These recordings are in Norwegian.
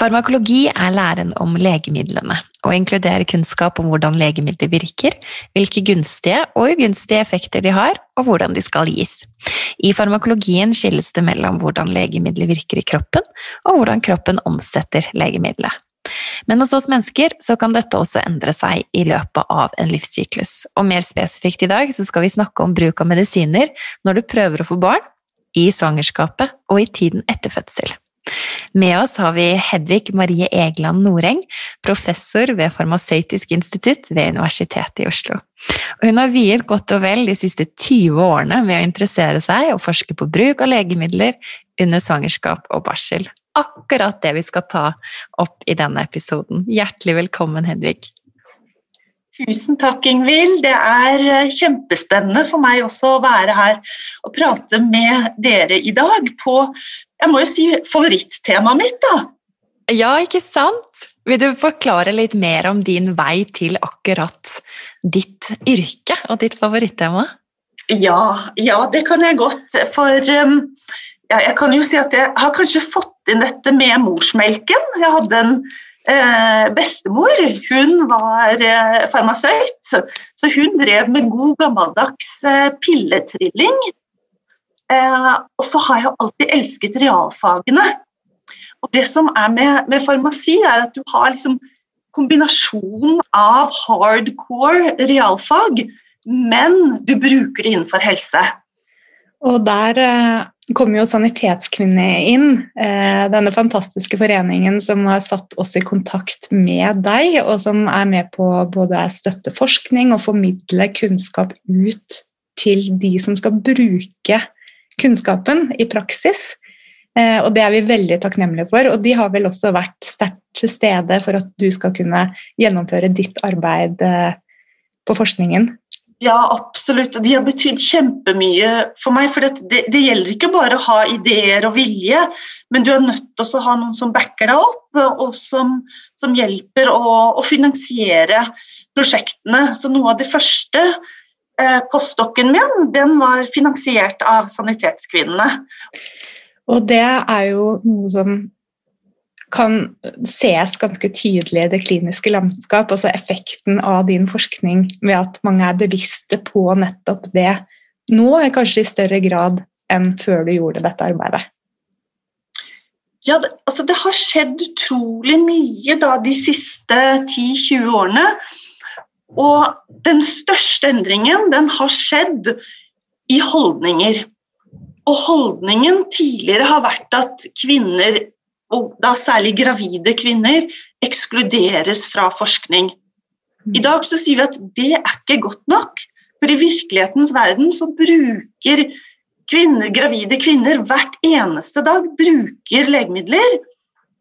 Farmakologi er læren om legemidlene, og inkluderer kunnskap om hvordan legemidler virker, hvilke gunstige og ugunstige effekter de har, og hvordan de skal gis. I farmakologien skilles det mellom hvordan legemidler virker i kroppen, og hvordan kroppen omsetter legemidlet. Men hos oss mennesker så kan dette også endre seg i løpet av en livssyklus. Og mer spesifikt i dag så skal vi snakke om bruk av medisiner når du prøver å få barn, i svangerskapet og i tiden etter fødsel. Med oss har vi Hedvig Marie Egeland Noreng, professor ved Farmasøytisk institutt ved Universitetet i Oslo. Hun har viet godt og vel de siste 20 årene med å interessere seg og forske på bruk av legemidler under svangerskap og barsel. Akkurat det vi skal ta opp i denne episoden. Hjertelig velkommen, Hedvig. Tusen takk, Ingvild. Det er eh, kjempespennende for meg også å være her og prate med dere i dag på jeg må jo si favorittemaet mitt, da. Ja, ikke sant? Vil du forklare litt mer om din vei til akkurat ditt yrke og ditt favorittema? Ja, ja det kan jeg godt. For um, ja, jeg kan jo si at jeg har kanskje fått inn dette med morsmelken. Jeg hadde en eh, bestemor. Hun var eh, farmasøyt, så hun drev med god gammeldags eh, pilletrilling. Eh, og så har jeg alltid elsket realfagene. Og det som er med, med farmasi, er at du har liksom kombinasjon av hardcore realfag, men du bruker det innenfor helse. Og der eh, kommer jo Sanitetskvinne inn, eh, denne fantastiske foreningen som har satt oss i kontakt med deg, og som er med på både støtte forskning og formidle kunnskap ut til de som skal bruke kunnskapen i praksis. Eh, og det er vi veldig takknemlige for. Og de har vel også vært sterkt til stede for at du skal kunne gjennomføre ditt arbeid eh, på forskningen. Ja, absolutt. De har betydd kjempemye for meg. For det, det, gjelder ikke bare å ha ideer og vilje, men du er nødt til å ha noen som backer deg opp, og som, som hjelper å, å, finansiere prosjektene. Så noe av det første postdokken min den var finansiert av Sanitetskvinnene. Og det er jo noe som kan ses ganske tydelig i det kliniske landskap, altså effekten av din forskning ved at mange er bevisste på nettopp det nå, er kanskje i større grad enn før du gjorde dette arbeidet. Ja, det, altså det har skjedd utrolig mye da de siste 10-20 årene. Og den største endringen den har skjedd i holdninger. Og holdningen tidligere har vært at kvinner, og da særlig gravide kvinner, ekskluderes fra forskning. I dag så sier vi at det er ikke godt nok. For i virkelighetens verden så bruker kvinner, gravide kvinner hvert eneste dag bruker legemidler.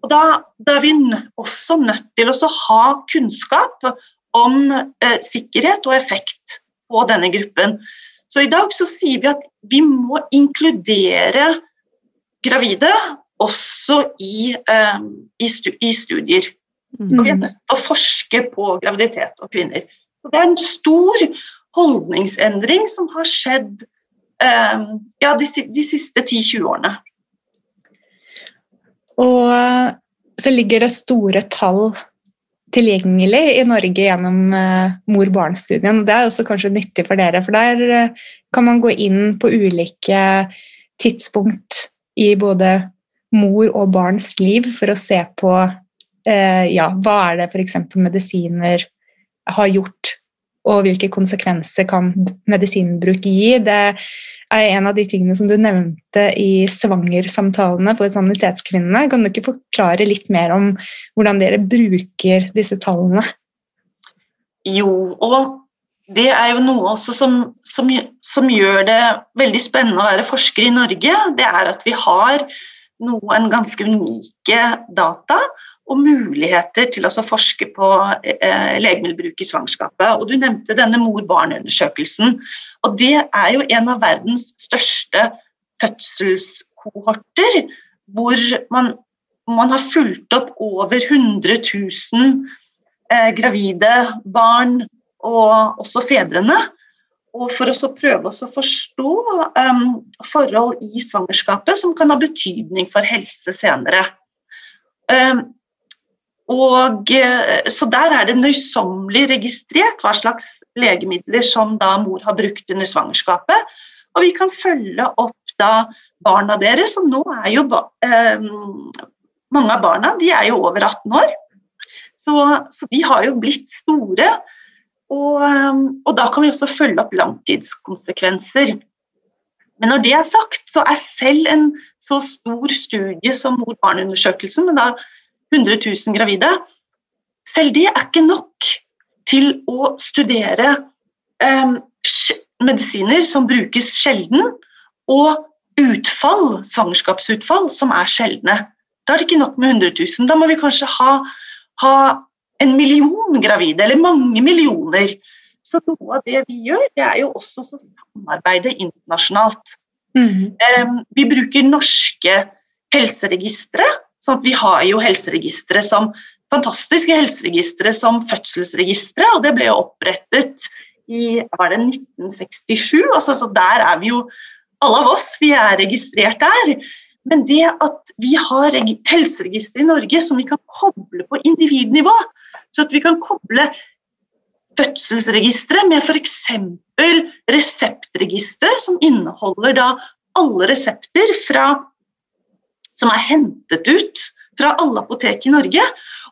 Og da, da er vi også nødt til å ha kunnskap om eh, sikkerhet og effekt på denne gruppen. Så i dag så sier vi at vi må inkludere gravide også i, eh, i, stu, i studier. Mm. Og vi er nødt til å forske på graviditet og kvinner. Så det er en stor holdningsendring som har skjedd eh, ja, de, de siste 10-20 årene. Og eh, så ligger det store tall tilgjengelig i Norge gjennom uh, mor-barn-studien. Det er også kanskje nyttig for dere, for der uh, kan man gå inn på ulike tidspunkt i både mor og barns liv for å se på uh, ja, hva er det f.eks. medisiner har gjort, og hvilke konsekvenser kan medisinbruk gi. Det er en av de tingene som du nevnte i svangersamtalene for Sanitetskvinnene. Kan du ikke forklare litt mer om hvordan dere bruker disse tallene? Jo, og det er jo noe også som, som, som, gjør det veldig spennende å være forsker i Norge. Det er at vi har noen ganske unike data og muligheter til å forske på eh, legemiddelbruk i svangerskapet. Og du nevnte denne mor-barn-undersøkelsen. og Det er jo en av verdens største fødselskohorter, hvor man, man har fulgt opp over 100 000 eh, gravide barn og også fedrene. Og for å prøve å forstå um, forhold i svangerskapet som kan ha betydning for helse senere. Um, og, eh, så Der er det nøysommelig registrert hva slags legemidler som da mor har brukt under svangerskapet. Og vi kan følge opp da barna deres, og nå er jo eh, mange av barna de er jo over 18 år. Så, så de har jo blitt store. Og, og, da kan vi også følge opp langtidskonsekvenser. Men når det er sagt, så er selv en så stor studie som mor-barn-undersøkelsen, med da 100 000 gravide, selv det er ikke nok til å studere eh, medisiner som brukes sjelden, og utfall, svangerskapsutfall som er sjeldne. Da er det ikke nok med 100 000. Da må vi kanskje ha, ha en million gravide, eller mange millioner. Så noe av det vi gjør, det er jo også å samarbeide internasjonalt. Mm. Um, vi bruker norske helseregistre. Så vi har jo helseregistre som fantastiske helseregistre som fødselsregistre, og det ble jo opprettet i var det 1967. Altså, så der er vi jo Alle av oss vi er registrert der. Men det at vi har helseregistre i Norge som vi kan koble på individnivå, så at vi kan koble fødselsregistre med f.eks. reseptregistre, som inneholder da alle resepter fra, som er hentet ut fra alle apotek i Norge.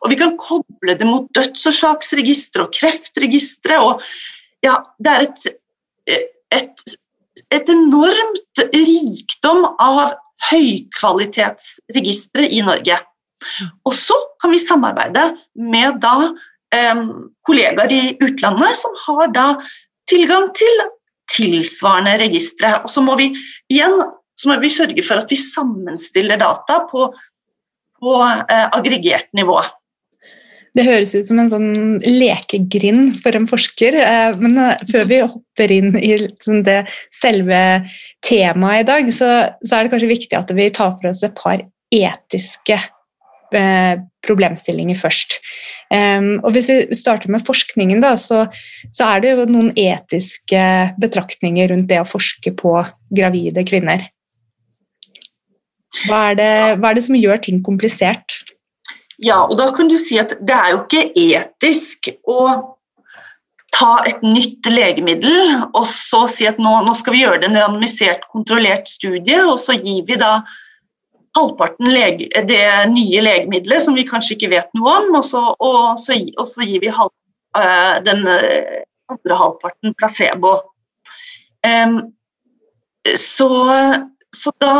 Og vi kan koble det mot dødsårsaksregisteret og kreftregisteret. og ja, Det er et, et, et enormt rikdom av høykvalitetsregistre i Norge. Og så kan vi samarbeide med da, eh, kollegaer i utlandet som har da tilgang til tilsvarende registre. Og så må vi igjen så må vi sørge for at vi sammenstiller data på, på eh, aggregert nivå. Det høres ut som en sånn lekegrind for en forsker. Eh, men eh, før vi hopper inn i liksom det selve temaet i dag, så, er det kanskje viktig at vi tar for oss et par etiske Eh, problemstillinger først. Og Hvis vi starter med forskningen, da, så, er det jo noen etiske betraktninger rundt det å forske på gravide kvinner. Hva er det, hva er det som gjør ting komplisert? Ja, og da kan du si at det er jo ikke etisk å ta et nytt legemiddel og så si at nå, nå skal vi gjøre det en randomisert, kontrollert studie, og så gir vi da halvparten lege, det nye legemiddelet som vi kanskje ikke vet noe om, og så, og så, og så gir vi halv, uh, den eh, andre halvparten placebo. Um, så, så da,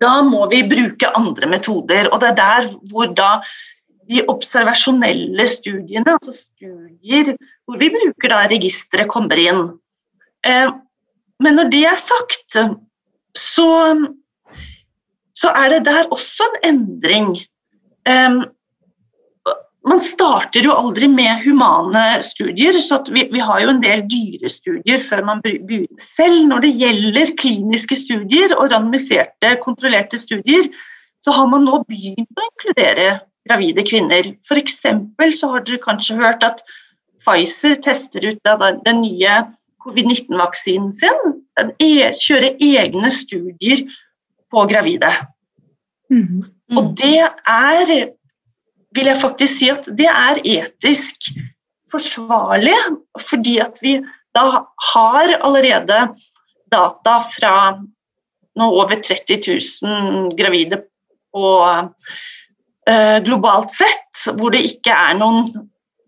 da må vi bruke andre metoder, og det er der hvor da de observasjonelle studiene, altså studier hvor vi bruker da registeret, kommer inn. Men når det er sagt, så så er det der også en endring. Man starter jo aldri med humane studier, så vi, vi, har jo en del dyrestudier før man begynner. Selv når det gjelder kliniske studier og randomiserte, kontrollerte studier, så har man nå begynt å inkludere gravide kvinner. F.eks. så har dere kanskje hørt at Pfizer tester ut den nye covid-19-vaksinen sin. E, kjører egne studier på gravide. Mm. Og det er, vil jeg faktisk si at det er etisk forsvarlig, fordi at vi da har allerede data fra nå over 30 000 gravide på uh, globalt sett, hvor det ikke er noen,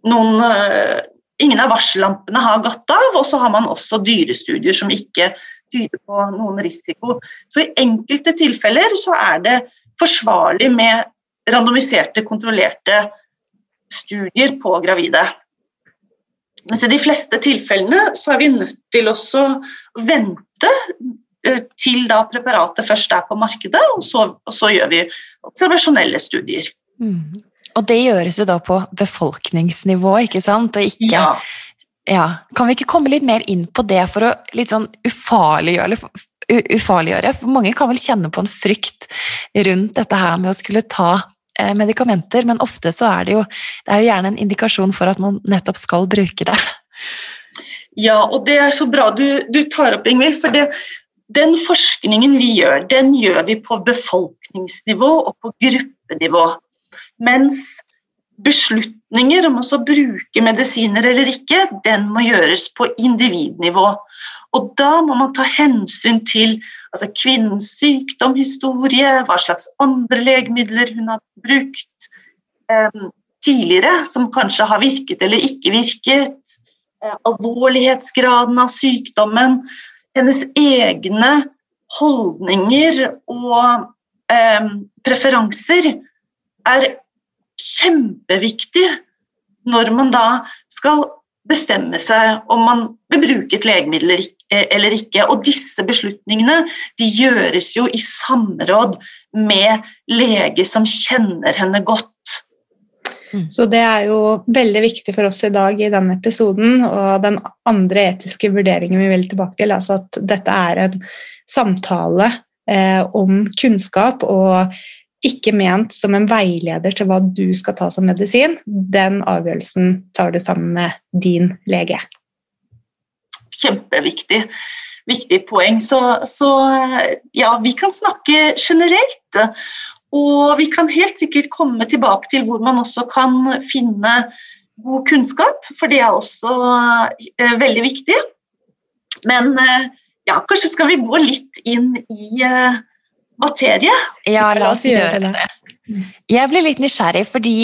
noen uh, Ingen av varsellampene har gått av, og så har man også dyrestudier som ikke tyder på noen risiko. Så i enkelte tilfeller så er det forsvarlig med randomiserte, kontrollerte studier på gravide. Mens i de fleste tilfellene så er vi nødt til å vente eh, til da preparatet først er på markedet, og så, og så gjør vi observasjonelle studier. Mm. Og det gjøres jo da på befolkningsnivå, ikke sant? Og ikke Ja. Ja. Kan vi ikke komme litt mer inn på det for å litt sånn ufarliggjøre, ufarliggjøre? For mange kan vel kjenne på en frykt rundt dette her med å skulle ta medikamenter, men ofte så er det jo det er jo gjerne en indikasjon for at man nettopp skal bruke det. Ja, og det er så bra du, du tar opp, Ingvild. For det, den forskningen vi gjør, den gjør vi på befolkningsnivå og på gruppenivå. Mens beslutninger om å bruke medisiner eller ikke, den må gjøres på individnivå. Og da må man ta hensyn til altså kvinnens sykdomshistorie, hva slags andre legemidler hun har brukt eh, tidligere, som kanskje har virket eller ikke virket, eh, alvorlighetsgraden av sykdommen, hennes egne holdninger og eh, preferanser er kjempeviktig når man da skal bestemme seg om man vil bruke et legemiddel eller ikke- eller ikke. Og disse beslutningene de gjøres jo i samråd med lege som kjenner henne godt. Så det er jo veldig viktig for oss i dag i denne episoden, og den andre etiske vurderingen vi vil tilbake til, altså at dette er en samtale eh, om kunnskap og ikke ment som en veileder til hva du skal ta som medisin. Den avgjørelsen tar du sammen med din lege. Kjempeviktig viktig poeng. Så, så ja, vi kan snakke generelt. Og vi kan helt sikkert komme tilbake til hvor man også kan finne god kunnskap, for det er også uh, veldig viktig. Men uh, ja, kanskje skal vi gå litt inn i uh, materie. Ja, La oss gjøre det. Jeg blir litt nysgjerrig, fordi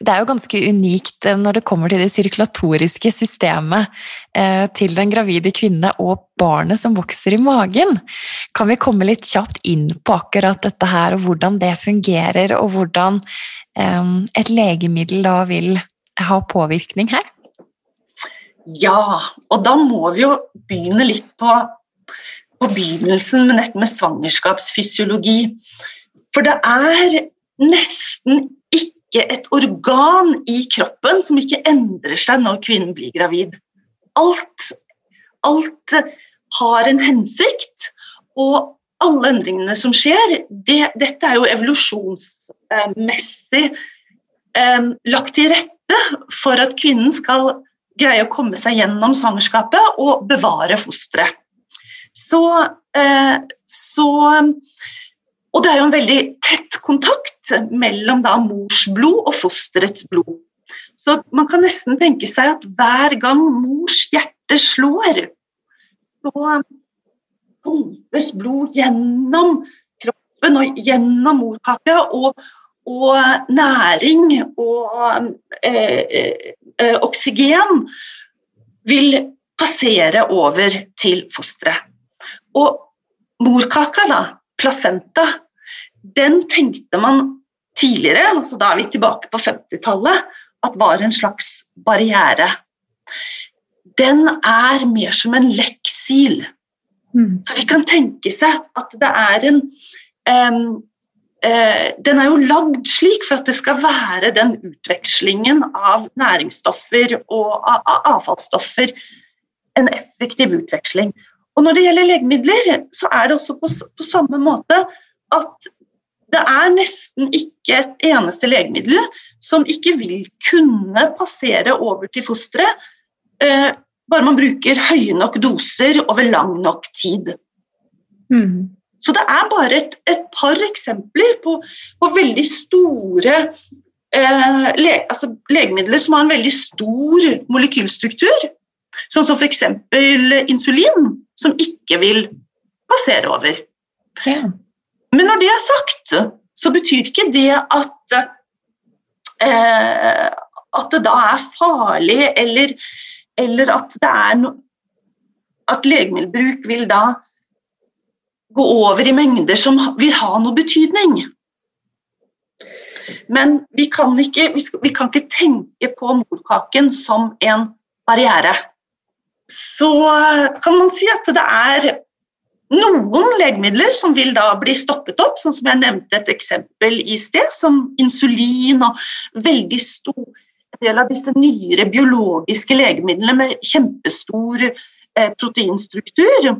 det er jo ganske unikt eh, når det kommer til det sirkulatoriske systemet eh, til den gravide kvinne og barnet som vokser i magen. Kan vi komme litt kjapt inn på akkurat dette her, og hvordan det fungerer, og hvordan eh, et legemiddel da vil ha påvirkning her? Ja, og da må vi jo begynne litt på, på begynnelsen med dette med svangerskapsfysiologi. For det er nesten ikke et organ i kroppen som ikke endrer seg når kvinnen blir gravid. Alt, alt har en hensikt, og alle endringene som skjer, det, dette er jo evolusjonsmessig eh, lagt til rette for at kvinnen skal greie å komme seg gjennom svangerskapet og bevare fosteret. Så, eh, så Og det er jo en veldig tett kontakt mellom da mors blod og fosterets blod. Så man kan nesten tenke seg at hver gang mors hjerte slår, så pumpes blod gjennom kroppen og gjennom morkaka, og, og næring og eh, eh, oksygen vil passere over til fosteret. Og morkaka, da, placenta, den tenkte man tidligere, altså da er vi tilbake på 50-tallet, at var en slags barriere. Den er mer som en leksil. Mm. Så vi kan tenke seg at det er en um, uh, Den er jo lagd slik for at det skal være den utvekslingen av næringsstoffer og av, av avfallsstoffer. En effektiv utveksling. Og når det gjelder legemidler, så er det også på, på samme måte at det er nesten ikke et eneste legemiddel som ikke vil kunne passere over til fosteret, eh, bare man bruker høye nok doser over lang nok tid. Mm. Så det er bare et, et par eksempler på, på veldig store eh, le, altså legemidler som har en veldig stor molekylstruktur, sånn som f.eks. insulin, som ikke vil passere over. Ja. Men når det er sagt, så betyr ikke det at eh, at det da er farlig, eller, eller at det er no, at legemiddelbruk vil da gå over i mengder som vil ha noe betydning. Men vi kan ikke, vi skal, vi kan ikke tenke på morkaken som en barriere. Så kan man si at det er noen legemidler som vil da bli stoppet opp, sånn som jeg nevnte et eksempel i sted, som insulin og veldig stor del av disse nyere biologiske legemidlene med kjempestor eh, proteinstruktur.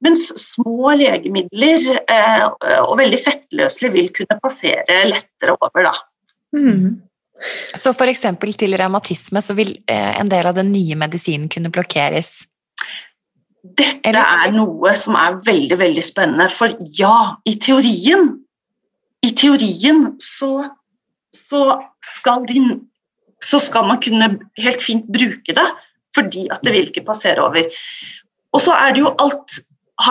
Mens små legemidler eh, og veldig fettløselige vil kunne passere lettere over. Da. Mm. Så f.eks. til revmatisme så vil eh, en del av den nye medisinen kunne blokkeres? Dette Eller? er noe som er veldig, veldig spennende. For ja, i teorien I teorien så, så, skal, de, så skal man kunne helt fint bruke det, fordi at det vil ikke passere over. Og så er det jo alt,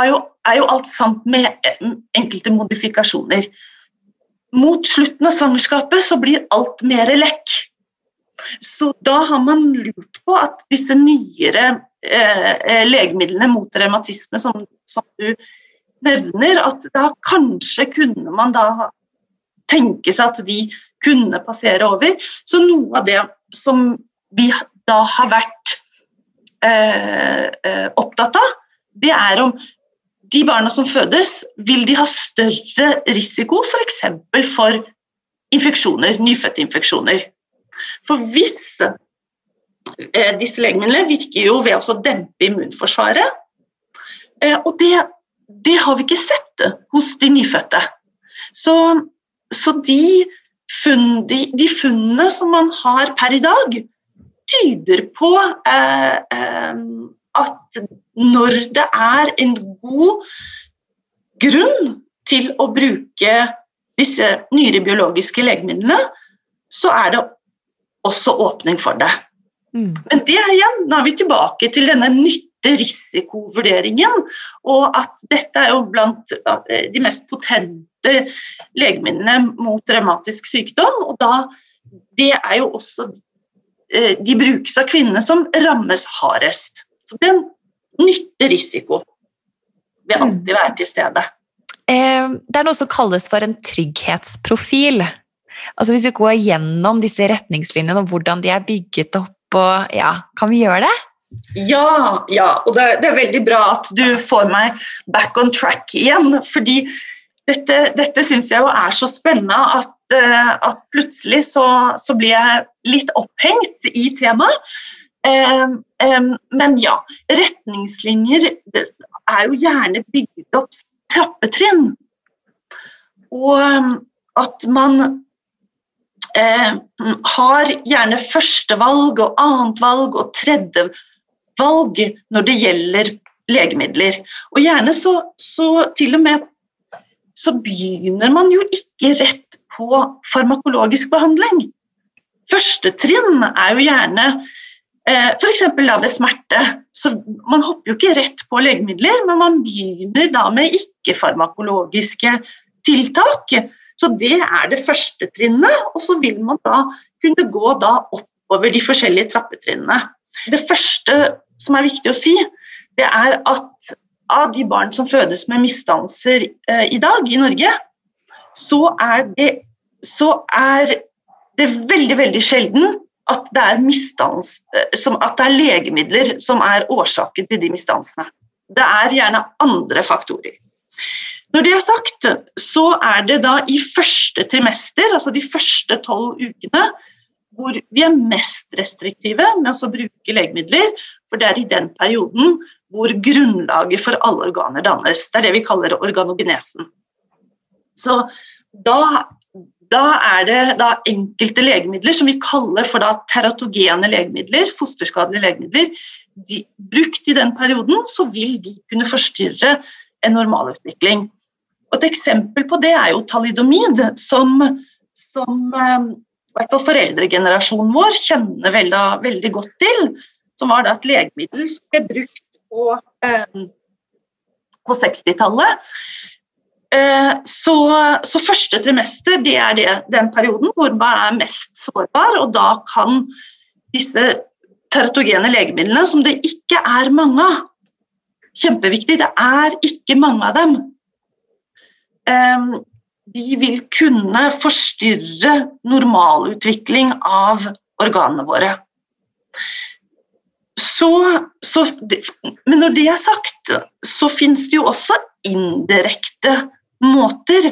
jo, er jo alt sant med eh, enkelte modifikasjoner. Mot slutten av svangerskapet så blir alt mer lekk. Så da har man lurt på at disse nyere eh, eh, legemidlene mot revmatisme som, som, du nevner, at da kanskje kunne man da tenke seg at de kunne passere over. Så noe av det som vi da har vært eh, eh opptatt av, det er om de barna som fødes, vil de ha større risiko f.eks. For, for infeksjoner, nyfødtinfeksjoner. For hvis eh, disse legemidlene virker jo ved å dempe immunforsvaret, eh, og det, det, har vi ikke sett hos de nyfødte. Så, så de, funn, de, de, funnene som man har per i dag, tyder på eh, eh at når det er en god grunn til å bruke disse nyere biologiske legemidlene, så er det også åpning for det. Mm. Men det er igjen, nå er vi tilbake til denne nytte-risikovurderingen, og at dette er jo blant de mest potente legemidlene mot revmatisk sykdom. Og da, det er jo også eh, De brukes av kvinnene som rammes hardest. Så den nytte-risiko vil mm. alltid være til stede. Eh, det er noe som kalles for en trygghetsprofil. Altså Hvis vi går gjennom disse retningslinjene og hvordan de er bygget opp, og, ja, kan vi gjøre det? Ja, ja, og det, det, er veldig bra at du får meg back on track igjen. fordi dette, dette syns jeg jo er så spennende at, uh, at plutselig så, så, blir jeg litt opphengt i temaet. Men ja, retningslinjer er jo gjerne bygd opp trappetrinn. Og at man eh, har gjerne førstevalg og annetvalg og tredjevalg når det gjelder legemidler. Og gjerne så, så til og med så begynner man jo ikke rett på farmakologisk behandling. Første trinn er jo gjerne F.eks. ved smerte. Så man hopper jo ikke rett på legemidler, men man begynner da med ikke-farmakologiske tiltak. Så det er det første trinnet, og så vil man da kunne gå da oppover de forskjellige trappetrinnene. Det første som er viktig å si, det er at av de barn som fødes med misdannelser eh, i dag i Norge, så er det, så er det veldig, veldig sjelden at det, eh, at det er legemidler som er årsaken til de misdannelsene. Det er gjerne andre faktorer. Når det er sagt, så er det da i første trimester, altså de første tolv ukene, hvor vi er mest restriktive med å bruke legemidler. For det er i den perioden hvor grunnlaget for alle organer dannes. Det er det vi kaller organogenesen. Så da da er det da enkelte legemidler som vi kaller for da teratogene legemidler, fosterskadelige legemidler. De, brukt i den perioden så vil de kunne forstyrre en normalutvikling. Og et eksempel på det er jo talidomid, som, som eh, foreldregenerasjonen vår kjenner veldig, veldig, godt til. Som var et legemiddel som ble brukt på, eh, på 60-tallet Eh, så, så, første trimester det er det, den perioden hvor man er mest sårbar, og da kan disse teratogene legemidlene, som det ikke er mange av Kjempeviktig, det er ikke mange av dem. De vil kunne forstyrre normalutvikling av organene våre. så, så, men når det er sagt, så fins det jo også indirekte måter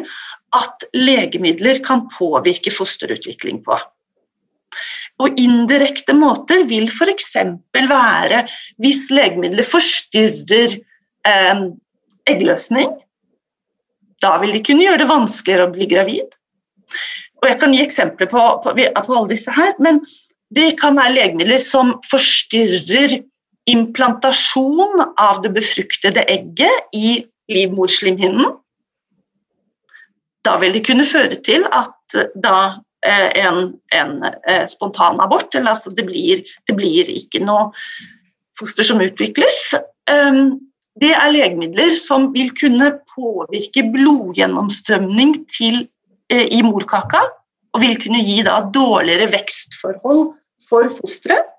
at legemidler kan påvirke fosterutvikling på. Og indirekte måter vil f.eks. være hvis legemidler forstyrrer eh, eggløsning. Da vil de kunne gjøre det vanskeligere å bli gravid. Og Jeg kan gi eksempler på, på, på alle disse her, men det kan være legemidler som forstyrrer implantasjon av det befruktede egget i livmorslimhinnen. Da vil det kunne føre til at da eh, en, en spontan abort, eller altså det blir, det blir ikke noe foster som utvikles. Um, det er legemidler som vil kunne påvirke blodgjennomstrømning til, eh, i morkaka og vil kunne gi da dårligere vekstforhold for fosteret.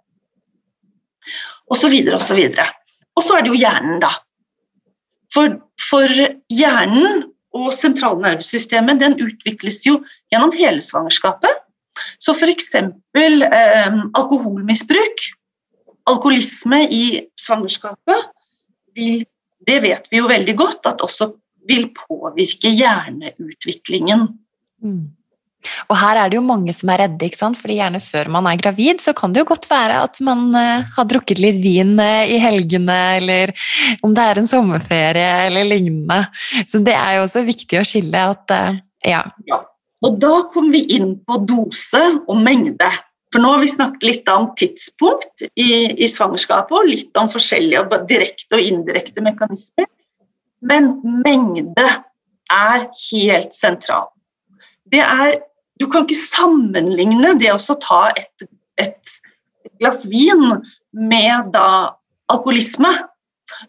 Og så videre og så videre. Og så er det jo hjernen, da. For, for hjernen og sentralnervesystemet den utvikles jo gjennom hele svangerskapet. Så f.eks. Eh, alkoholmisbruk, alkoholisme i svangerskapet, vil, det vet vi jo veldig godt at også vil påvirke hjerneutviklingen. Mm. Og her er det jo mange som er redde, ikke sant? fordi gjerne før man er gravid, så kan det jo godt være at man uh, har drukket litt vin uh, i helgene, eller om det er en sommerferie eller lignende. Så det er jo også viktig å skille at uh, ja. ja. Og da kommer vi inn på dose og mengde. For nå har vi snakket litt om tidspunkt i, i svangerskapet, og litt om forskjellige direkte og indirekte mekanismer. Men mengde er helt sentral. Det er du kan ikke sammenligne det å ta et, et, glass vin med da alkoholisme.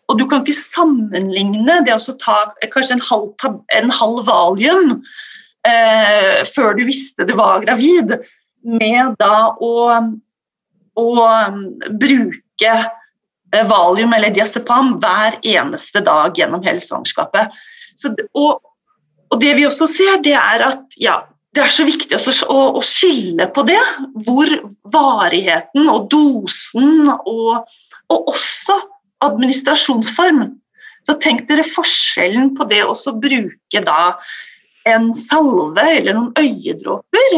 Og du kan ikke sammenligne det å ta kanskje en halv, en halv valium eh, før du visste du var gravid, med da å, å bruke eh, valium eller diazepam hver eneste dag gjennom hele svangerskapet. Så, og, og, det vi også ser, det er at ja, det er så viktig å, å, skille på det. Hvor varigheten og dosen og, og også administrasjonsform. Så tenk dere forskjellen på det å bruke da en salve eller noen øyedråper,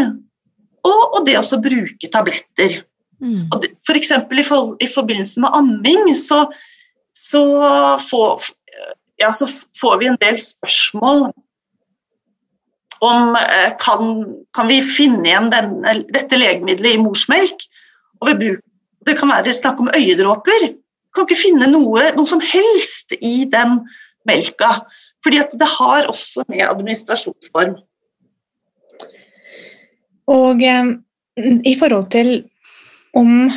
og, og det å bruke tabletter. Mm. For i, for, i forbindelse med amming så, så, får, ja, så får vi en del spørsmål om eh, kan, kan vi finne igjen denne, dette legemiddelet i morsmelk. Bruk, det kan være snakk om øyedråper. Vi kan ikke finne noe, noe som helst i den melka. Fordi det har også med administrasjonsform. Og eh, i forhold til om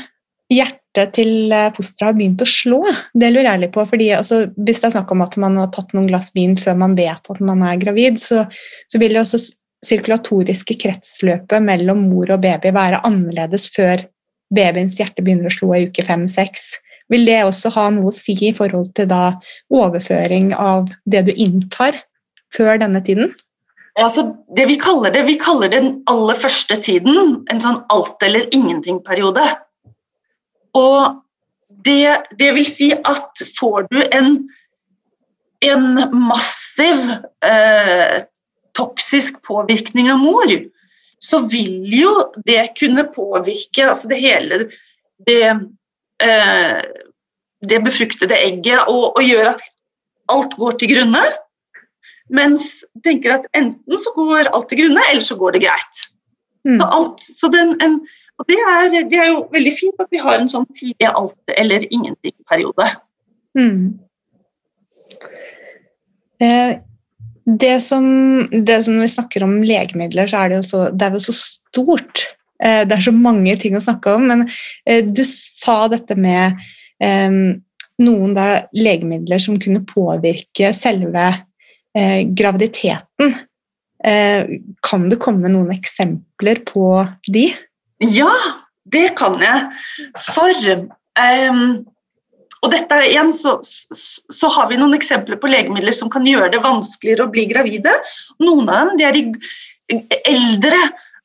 hjertet hjertet til eh, fosteret har begynt å slå? Det lurer jeg litt på. fordi altså, Hvis det er snakk om at man har tatt noen glass vin før man vet at man er gravid, så, så vil det også sirkulatoriske kretsløpet mellom mor og baby være annerledes før babyens hjerte begynner å slå i uke fem-seks. Vil det også ha noe å si i forhold til da overføring av det du inntar før denne tiden? Altså, det vi kaller det, vi kaller den aller første tiden en sånn alt eller ingenting-periode. Og det, det, vil si at får du en, en massiv eh, toksisk påvirkning av mor, så vil jo det kunne påvirke altså det hele det, eh, det befruktede egget og, og gjøre at alt går til grunne. Mens tenker at enten så går alt til grunne, eller så går det greit. Mm. Så, alt, så den, en, og det er, det er, jo veldig fint at vi har en sånn tidlig alt eller ingenting-periode. Mm. Eh, det, som, det som vi snakker om legemidler, så er det jo så, det er jo så stort. Eh, det er så mange ting å snakke om. Men eh, du sa dette med noen da, legemidler som kunne påvirke selve graviditeten. Kan du komme noen eksempler på de? Ja, det kan jeg. For um, Og dette igjen så, så, har vi noen eksempler på legemidler som kan gjøre det vanskeligere å bli gravide. Noen av dem det er de eldre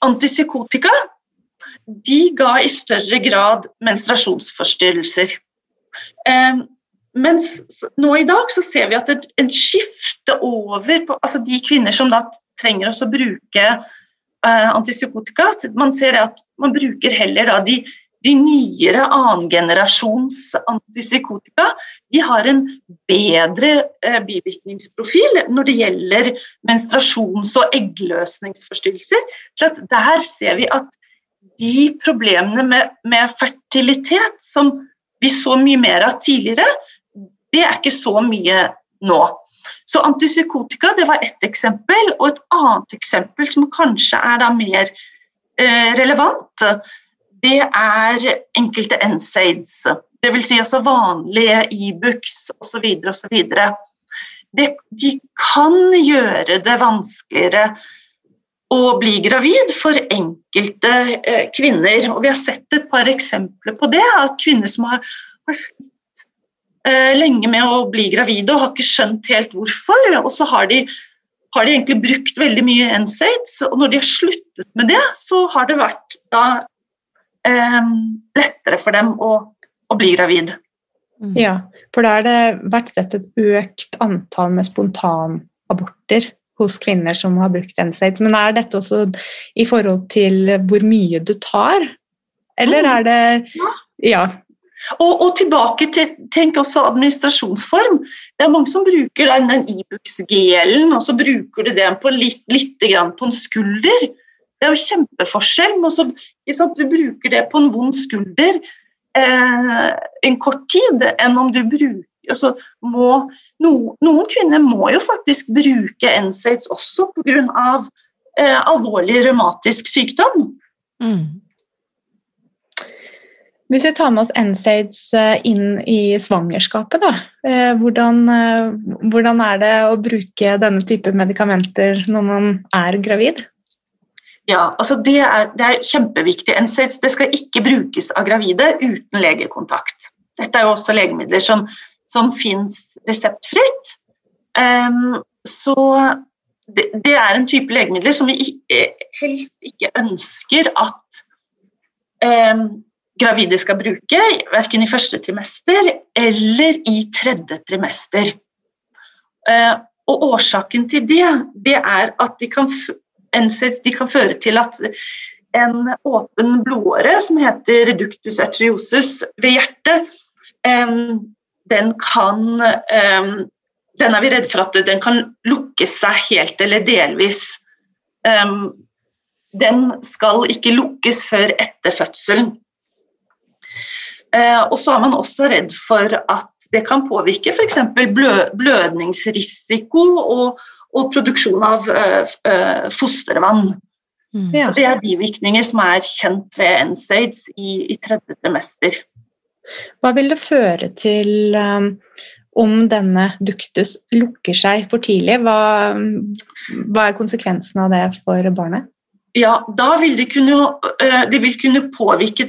antipsykotika. De ga i større grad menstruasjonsforstyrrelser. Eh, mens nå i dag så ser vi at et, et skifte over på altså de kvinner som da trenger oss å bruke antipsykotika, man ser at man bruker heller da de de nyere annengenerasjons antipsykotika de har en bedre eh, bivirkningsprofil når det gjelder menstruasjons- og eggløsningsforstyrrelser. Så der ser vi at de problemene med, med, fertilitet som vi så mye mer av tidligere, det er ikke så mye nå. Så antipsykotika det var ett eksempel, og et annet eksempel som kanskje er da mer eh, relevant, det er enkelte NSAIDs. Dvs. Si altså vanlige Ibux osv. osv. De kan gjøre det vanskeligere å bli gravid for enkelte eh, kvinner. Og vi har sett et par eksempler på det. At kvinner som har, har lenge med å bli gravide og har ikke skjønt helt hvorfor. Og så har de, har de egentlig brukt veldig mye NSAIDs, og når de har sluttet med det, så har det vært da eh, lettere for dem å, å bli gravid. Mm. Ja, for da har det vært sett et økt antall med spontanaborter hos kvinner som har brukt NSAIDs. Men er dette også i forhold til hvor mye du tar, eller mm. er det Ja. Og, og, tilbake til tenk også administrasjonsform. Det er mange som bruker den, den Ibux-gelen, og så bruker du den på litt, litt på en skulder. Det er jo kjempeforskjell. Men så, du bruker det på en vond skulder eh, en kort tid, enn om du bruker altså, må, no, Noen kvinner må jo faktisk bruke NSAIDs også pga. Eh, alvorlig revmatisk sykdom. Mm. Hvis vi tar med oss NSAIDs eh, inn i svangerskapet, da. Eh, hvordan, eh, hvordan er det å bruke denne type medikamenter når man er gravid? Ja, altså det er, det er kjempeviktig. NSAIDs det skal ikke brukes av gravide uten legekontakt. Dette er jo også legemidler som, som fins reseptfritt. Um, så det, det, er en type legemidler som vi helst ikke ønsker at um, gravide skal bruke, verken i første trimester eller i tredje trimester. Uh, og årsaken til det, det er at de kan de kan føre til at en åpen blodåre som heter reductus arteriosus ved hjertet, den kan Den er vi redde for at den kan lukke seg helt eller delvis. Den skal ikke lukkes før etter fødselen. Eh, og så er man også redd for at det kan påvirke f.eks. blødningsrisiko og, og produksjon av uh, fostervann. Mm. Det er bivirkninger som er kjent ved NSAIDs i, i tredje trimester. Hva vil det føre til um, om denne duktus lukker seg for tidlig? Hva, hva, er konsekvensen av det for barnet? Ja, da vil de kunne, de det vil kunne påvirke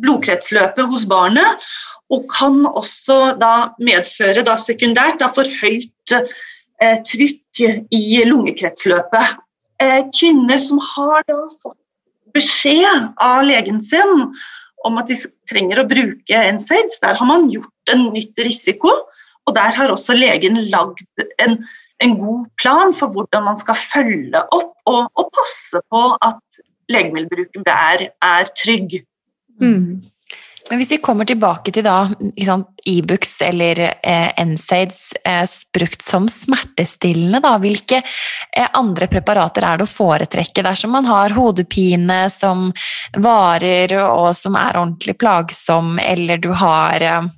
blodkretsløpet hos barnet, og kan også da medføre da sekundært da for høyt eh, trykk i lungekretsløpet. Eh, kvinner som har da fått beskjed av legen sin om at de trenger å bruke NSAIDs, der har man gjort en nytt risiko. Og der har også legen lagd en, en god plan for hvordan man skal følge opp og, og passe på at legemiddelbruken er, er trygg. Mm. Men hvis vi kommer tilbake til da Ibux e eller eh, NSAIDs eh, brukt som smertestillende, da, hvilke eh, andre preparater er det å foretrekke dersom man har hodepine som varer og som er ordentlig plagsom, eller du har eh,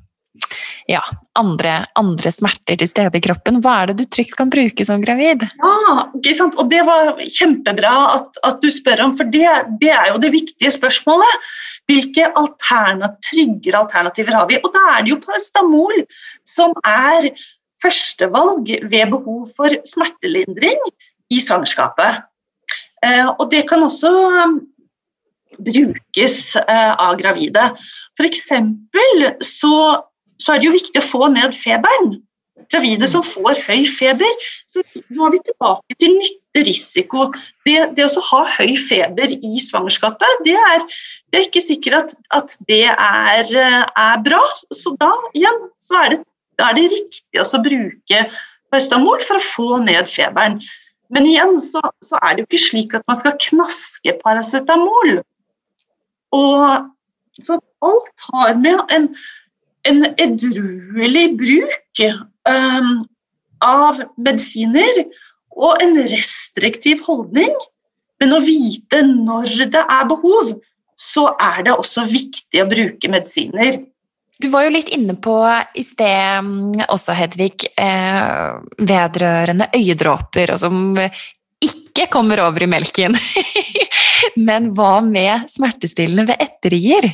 ja, andre, andre, smerter til stede i kroppen. Hva er det du trygt kan bruke som gravid? Ja, ikke sant? Og Det var kjempebra at, at du spør om, for det, det, er jo det viktige spørsmålet. Hvilke alternativ, tryggere alternativer har vi? Og Da er det jo paracetamol som er førstevalg ved behov for smertelindring i svangerskapet. Eh, og det kan også um, brukes eh, av gravide. For eksempel så så er det jo viktig å få ned feberen. Gravide som får høy feber. Så nå er vi tilbake til nytte-risiko. Det, det, å ha høy feber i svangerskapet, det er, det er ikke sikkert at, at det er, er, bra. Så da igjen så er det, er det riktig å bruke paracetamol for å få ned feberen. Men igjen så, så, er det jo ikke slik at man skal knaske paracetamol. Og så alt har med en, en edruelig bruk um, av medisiner og en restriktiv holdning. Men å vite når det er behov, så er det også viktig å bruke medisiner. Du var jo litt inne på i sted mm, også, Hedvig, eh, vedrørende øyedråper, og som ikke kommer over i melken. Men hva med smertestillende ved etterrier?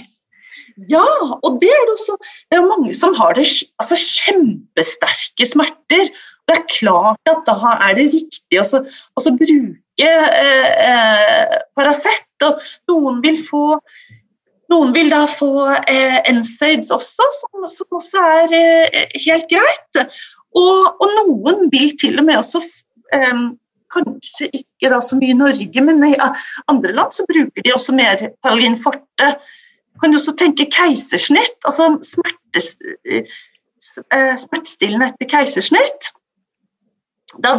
Ja, og det er det også. Det er mange som har det, altså, kjempesterke smerter. Det er klart at da er det riktig å bruke eh, eh, Paracet. Og noen vil få noen vil da få eh, NSAIDs også, som, som også er eh, helt greit. Og, og, noen vil til og med også eh, Kanskje ikke da så mye i Norge, men i andre land så bruker de også mer Paralin forte. Kan jo også tenke keisersnitt, altså smertes, eh, smertestillende etter keisersnitt.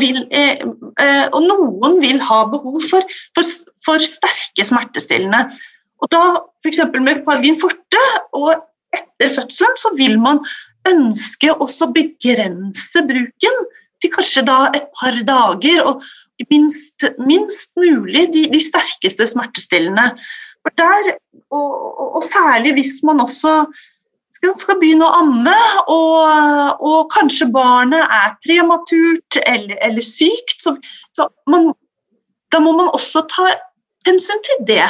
Vil, eh, eh, og noen vil ha behov for, for, for sterke smertestillende. Og da f.eks. med Pargin forte og etter fødselen så vil man ønske også begrense bruken til kanskje da et par dager, og minst, minst mulig de, de, sterkeste smertestillende. Der, og, og, og, særlig hvis man også skal, skal begynne å amme, og, og, kanskje barnet er prematurt eller, eller sykt, så, så man, da må man også ta hensyn til det.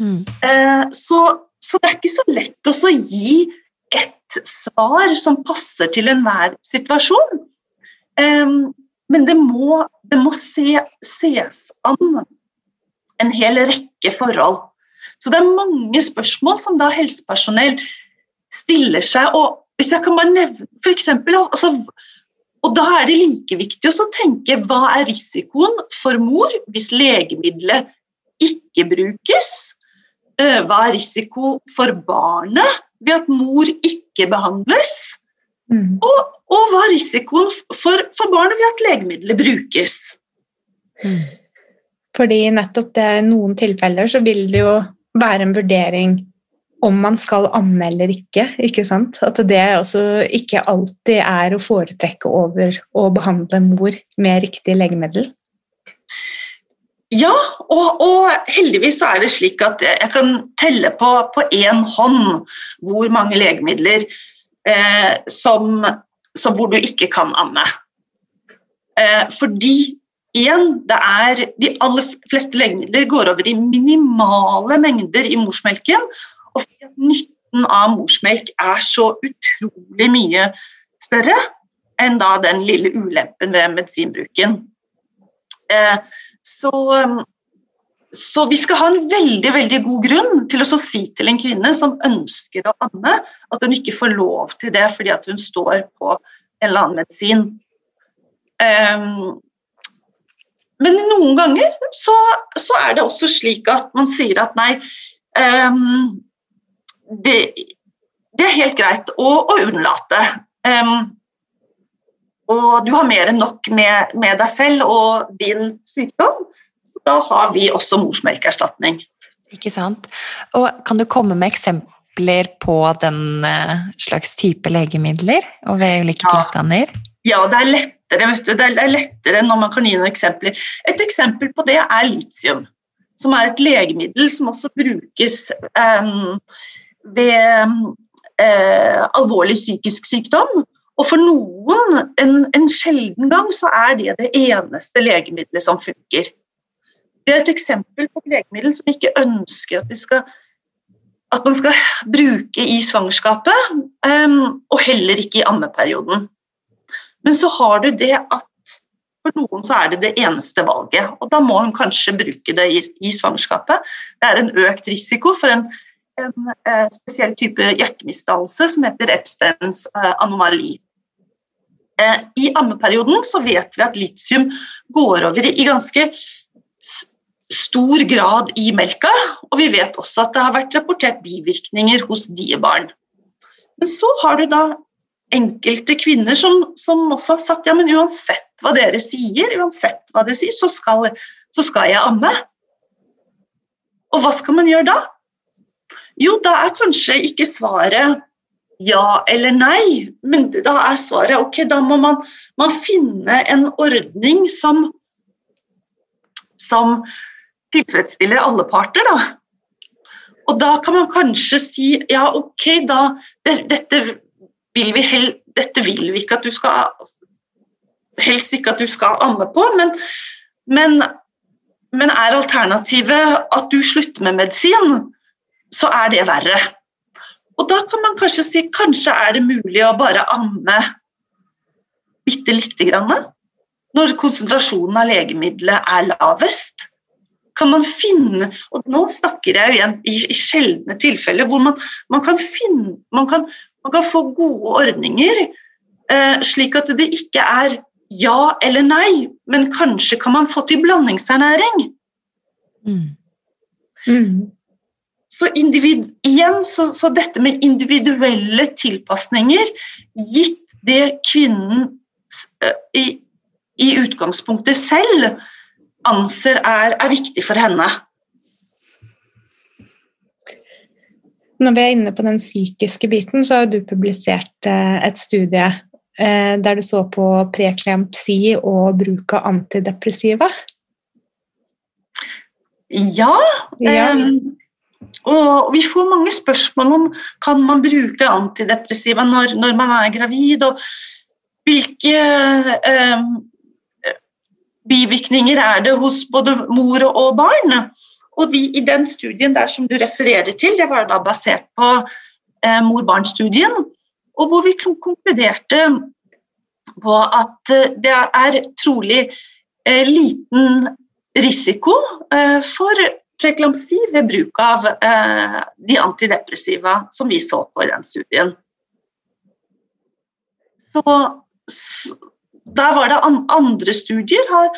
Mm. Eh, så, så, det er ikke så lett å gi ett svar som passer til enhver situasjon. men det må, det må se, ses an en hel rekke forhold. Så det er mange spørsmål som da helsepersonell stiller seg. Og hvis jeg kan bare nevne for eksempel, altså, og da er det like viktig å tenke hva er risikoen for mor hvis legemiddelet ikke brukes? Eh, hva er risiko for barnet ved at mor ikke behandles? Mm. Og, og, hva er risikoen for, for, barnet ved at legemiddelet brukes? Mm. Fordi nettopp det i noen tilfeller så vil det jo være en vurdering om man skal amme eller ikke. ikke sant? At det også ikke alltid er å foretrekke over å behandle mor med riktig legemiddel. Ja, og, og, heldigvis er det slik at jeg kan telle på, på én hånd hvor mange legemidler eh, som, som, hvor du ikke kan amme. Eh, fordi igjen, det er de aller fleste legemidler går over i minimale mengder i morsmelken. Og nytten av morsmelk er så utrolig mye større enn da den lille ulempen ved medisinbruken. Eh, så, så, vi skal ha en veldig veldig god grunn til å si til en kvinne som ønsker å amme, at hun ikke får lov til det fordi hun står på en eller annen medisin. Men noen ganger så, så, er det også slik at man sier at nei um, det, det, er helt greit å, å unnlate. Um, og du har mer enn nok med, med, deg selv og din sykdom, da har vi også morsmelkerstatning. Ikke sant. Og kan du komme med eksempler på den eh, slags type legemidler og ved ulike ja. tilstander? Ja, det er lettere. Det er lettere når man kan gi noen eksempler. Et eksempel på det er litium, som er et legemiddel som også brukes um, ved uh, alvorlig psykisk sykdom. Og for noen, en, en, sjelden gang, så er det det eneste legemiddelet som funker. Det er et eksempel på et legemiddel som ikke ønsker at, skal, at man skal bruke i svangerskapet, um, og heller ikke i ammeperioden. Men så har du det at for noen så er det det eneste valget, og da må hun kanskje bruke det i, i svangerskapet. Det er en økt risiko for en, en, eh, spesiell type hjertemisdannelse som heter Epsteins eh, anomali. Eh, I ammeperioden så vet vi at litium går over i ganske stor grad i melka, og vi vet også at det har vært rapportert bivirkninger hos diebarn. Men så har du da enkelte kvinner som, som, også har sagt ja, men uansett hva dere sier, uansett hva dere sier, så skal, så skal jeg amme. Og hva skal man gjøre da? Jo, da er kanskje ikke svaret ja eller nei, men da er svaret ok, da må man, man finne en ordning som, som tilfredsstiller alle parter, da. Og da kan man kanskje si ja, ok, da dette vil vi, hel, dette vil vi ikke at du skal Helst ikke at du skal amme på, men, men, men er alternativet at du slutter med medisin, så er det verre. Og da kan man kanskje si kanskje er det mulig å bare amme bitte lite grann når konsentrasjonen av legemiddelet er lavest. Kan man finne Og nå snakker jeg igjen i, i sjeldne tilfeller hvor man, man, kan finne man kan, man kan få gode ordninger eh, slik at det ikke er ja eller nei, men kanskje kan man få til blandingsernæring. Mm. Mm. Så individ, igjen, så, så, dette med individuelle tilpasninger, gitt det kvinnen eh, i, i utgangspunktet selv anser er, er, viktig for henne. Når vi er inne på den psykiske biten, så har du publisert eh, et studie eh, der du så på preklempsi og bruk av antidepressiva. Ja. ja. Um, og vi får mange spørsmål om kan man bruke antidepressiva når, når man er gravid, og hvilke eh, bivirkninger er det hos både mor og barn. Og vi, I den studien der som du refererer til, det var da basert på eh, mor-barn-studien, og hvor vi konkluderte på at eh, det er trolig eh, liten risiko eh, for preklamsi ved bruk av eh, de antidepressiva som vi så på i den studien. Så, der var det an, andre studier har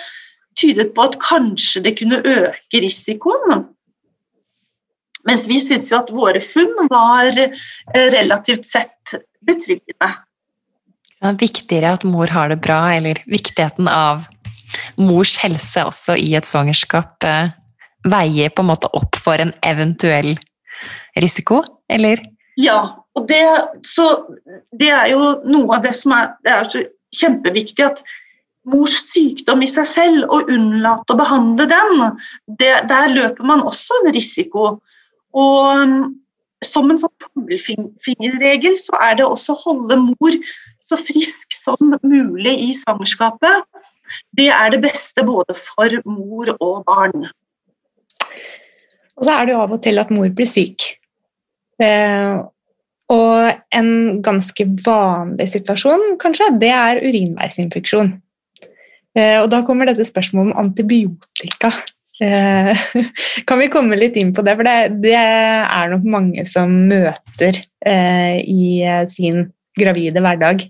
tydet på at kanskje det kunne øke risikoen. Mens vi syntes jo at våre funn var eh, relativt sett betryggende. Det er viktigere at mor har det bra, eller viktigheten av mors helse også i et svangerskap eh, veier på en måte opp for en eventuell risiko, eller? Ja, og det, så, det er jo noe av det som er, det er så kjempeviktig at mors sykdom i seg selv, og unnlate å behandle den, det, der løper man også en risiko. Og um, som en sånn tommelfingerregel så er det også å holde mor så frisk som mulig i svangerskapet. Det er det beste både for mor og barn. Og så er det jo av og til at mor blir syk. Eh, og en ganske vanlig situasjon kanskje, det er urinveisinfeksjon. Eh, og da kommer dette spørsmålet om antibiotika. Eh, kan vi komme litt inn på det? For det, det er nok mange som møter eh, i sin gravide hverdag.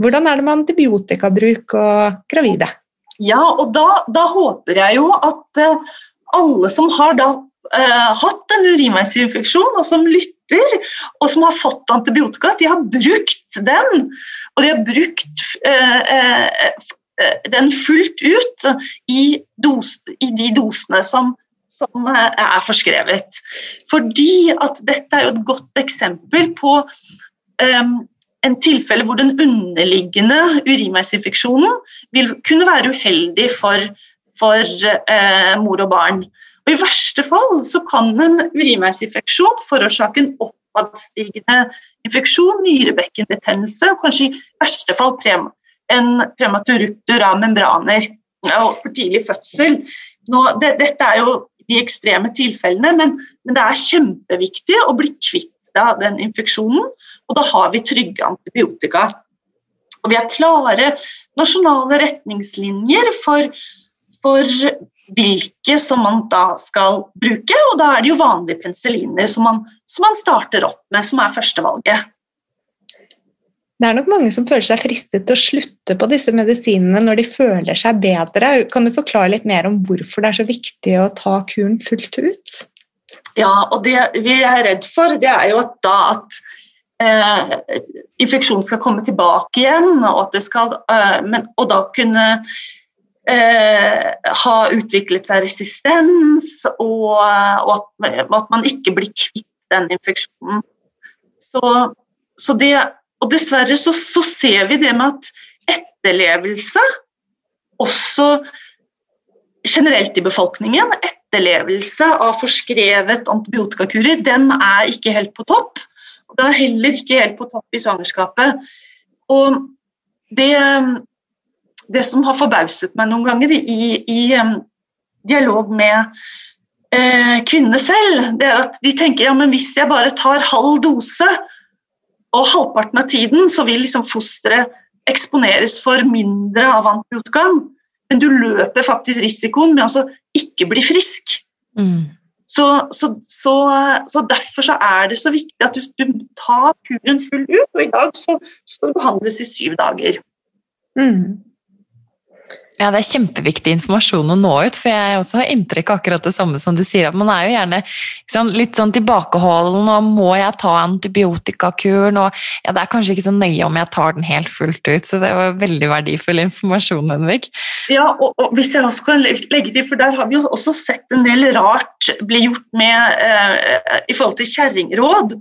Hvordan er det med antibiotikabruk og gravide? Ja, og da, da håper jeg jo at alle som har da hatt en urinveisinfeksjon, og som lytter, og som har fått antibiotika, at de har brukt den. Og de har brukt uh, den fullt ut i, dos, i de dosene som, som, er forskrevet. Fordi at dette er jo et godt eksempel på um, en tilfelle hvor den underliggende urinveisinfeksjonen vil kunne være uheldig for, for eh, mor og barn. Og I verste fall så kan en urinveisinfeksjon forårsake en oppadstigende infeksjon, nyrebekkenbetennelse, og kanskje i verste fall prem, en prematur av membraner og for tidlig fødsel. Nå, det, dette er jo de ekstreme tilfellene, men, men det er kjempeviktig å bli kvitt av den infeksjonen, og da har vi trygge antibiotika. Og vi har klare nasjonale retningslinjer for, for hvilke som man da skal bruke, og da er det jo vanlige penicilliner som man, som man starter opp med, som er førstevalget. Det er nok mange som føler seg fristet til å slutte på disse medisinene når de føler seg bedre. Kan du forklare litt mer om hvorfor det er så viktig å ta kuren fullt ut? Ja, og det vi er redd for, det er jo at da at eh, infeksjonen skal komme tilbake igjen, og, skal, eh, men, og da kunne eh, ha utviklet seg resistens, og, og at, at, man ikke blir kvitt den infeksjonen. Så, så det, og dessverre så, så, ser vi det med at etterlevelse også generelt i befolkningen, etterlevelse av forskrevet antibiotikakurer, den er ikke helt på topp. Og den er heller ikke helt på topp i svangerskapet. Og det, det som har forbauset meg noen ganger i, i dialog med eh, kvinnene selv, det er at de tenker ja, men hvis jeg bare tar halv dose, og halvparten av tiden så vil liksom fosteret eksponeres for mindre av antibiotikaen, men du løper faktisk risikoen med å ikke bli frisk. Mm. Så, så, så, så, derfor så er det så viktig at du, du tar kuren full ut, og i dag så behandles i syv dager. Mm. Ja, Det er kjempeviktig informasjon å nå ut, for jeg også har inntrykk av akkurat det samme som du sier. at Man er jo gjerne sånn, litt sånn tilbakeholden, og må jeg ta antibiotikakuren? Og ja, det er kanskje ikke så nøye om jeg tar den helt fullt ut, så det var veldig verdifull informasjon, Henrik. Ja, og, og hvis jeg også kan legge til, for der har vi jo også sett en del rart bli gjort med eh, i forhold til kjerringråd,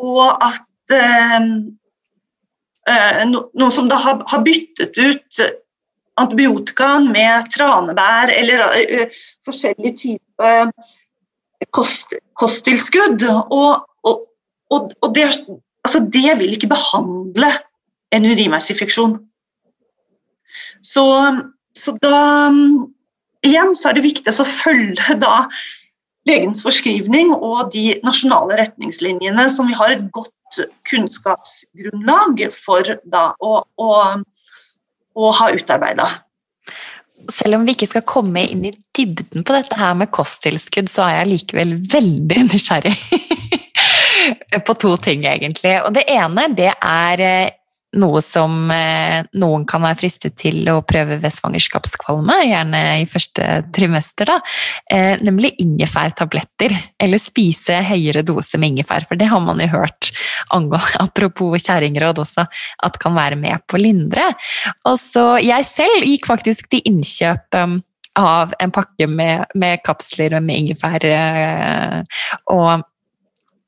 og at eh, eh no, noen som da har, har byttet ut antibiotikaen med tranebær eller uh, forskjellige typer kost, kosttilskudd. Og, og, og, og det, altså det, vil ikke behandle en urinveisinfeksjon. Så, så, da Igjen så er det viktig å følge da legens forskrivning og de nasjonale retningslinjene som vi har et godt kunnskapsgrunnlag for da å, å og har utarbeida. Selv om vi ikke skal komme inn i dybden på dette her med kosttilskudd, så er jeg likevel veldig nysgjerrig på to ting, egentlig. Og det ene, det er eh, noe som eh, noen kan være fristet til å prøve ved svangerskapskvalme, gjerne i første trimester, da, eh, nemlig ingefærtabletter. Eller spise høyere dose med ingefær, for det har man jo hørt, apropos kjerringråd også, at kan være med på å lindre. Og så Jeg selv gikk faktisk til innkjøp um, av en pakke med, med kapsler med ingefær eh, og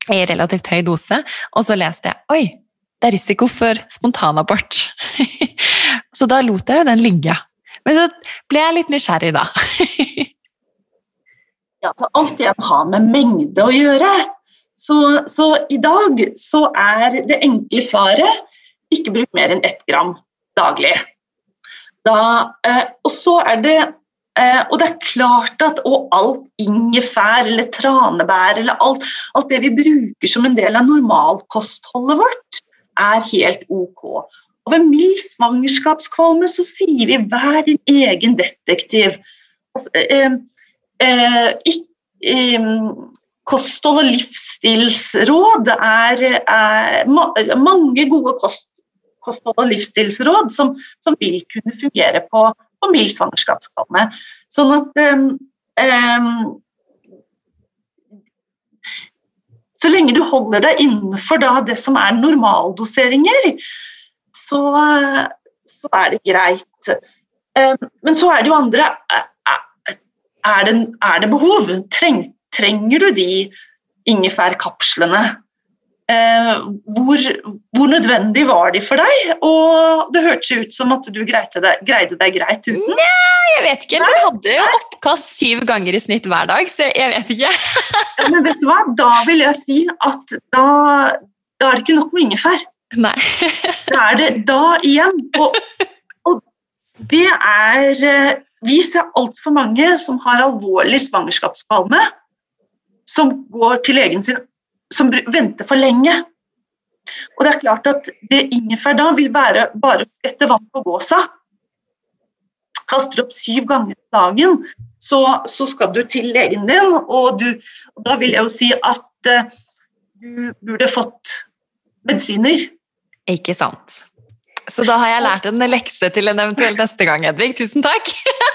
i relativt høy dose, og så leste jeg oi, det er risiko for spontanabort. så da lot jeg jo den ligge. Men så ble jeg litt nysgjerrig, da. ja, så alt igjen har med mengde å gjøre. Så, så, i dag så er det enkle svaret ikke bruk mer enn ett gram daglig. Da, eh, og så er det eh, og det er klart at og alt ingefær eller tranebær eller alt, alt det vi bruker som en del av normalkostholdet vårt, er helt ok. Og ved mild svangerskapskvalme så sier vi 'vær din egen detektiv'. Altså, eh, eh, eh, kosthold og livsstilsråd er, er ma mange gode kost, kosthold og livsstilsråd som, som, vil kunne fungere på, på mild svangerskapskvalme. Sånn at så lenge du holder deg innenfor det som er normaldoseringer, så, så, er det greit. Eh, men så er det jo andre Er det, er det behov? Treng, trenger du de ingefærkapslene? Eh, hvor, hvor, nødvendig var de for deg? Og det hørtes ut som at du greide deg, greide deg greit uten. Nei, jeg vet ikke. Du hadde jo oppkast syv ganger i snitt hver dag, så jeg vet ikke. ja, men vet du hva, da vil jeg si at da, da er det ikke nok med ingefær. Nei. da er det da igjen. Og, og det er eh, Vi ser altfor mange som har alvorlig svangerskapskvalme, som går til legen sin som venter for lenge. Og det er klart at det ingefær da vil være bare etter vann på gåsa. Kaster opp syv ganger i dagen, så, så, skal du til legen din, og, du, og da vil jeg jo si at uh, du burde fått medisiner. Ikke sant. Så da har jeg lært en lekse til en eventuell neste gang, Hedvig. Tusen takk.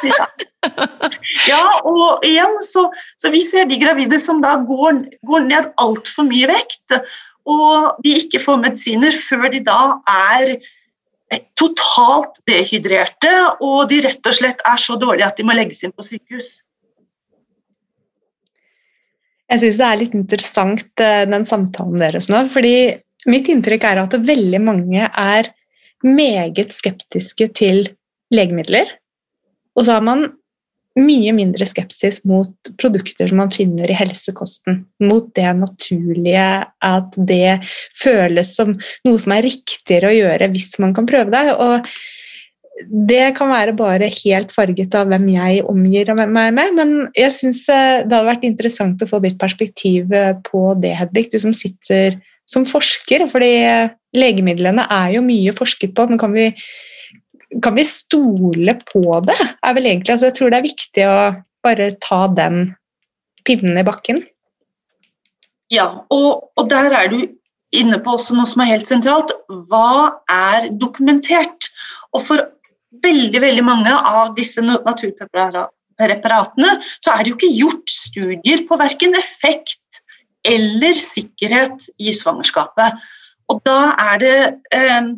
ja. ja, og igjen så, så, vi ser de gravide som da går, går ned altfor mye vekt, og de ikke får medisiner før de da er totalt dehydrerte, og de rett og slett er så dårlige at de må legges inn på sykehus. Jeg syns det er litt interessant, eh, den samtalen deres nå. fordi mitt inntrykk er at veldig mange er meget skeptiske til legemidler. Og så har man mye mindre skepsis mot produkter som man finner i helsekosten. Mot det naturlige, at det føles som noe som er riktigere å gjøre hvis man kan prøve det. Og det kan være bare helt farget av hvem jeg omgir meg med, men jeg syns eh, det hadde vært interessant å få ditt perspektiv eh, på det, Hedvig, du som sitter som forsker. fordi legemidlene er jo mye forsket på, men kan vi kan vi stole på det? er vel egentlig, altså Jeg tror det er viktig å bare ta den pinnen i bakken. Ja, og, og der er du inne på også noe som er helt sentralt. Hva er dokumentert? Og for veldig veldig mange av disse naturpreparatene så er det jo ikke gjort studier på verken effekt eller sikkerhet i svangerskapet. Og da er det eh,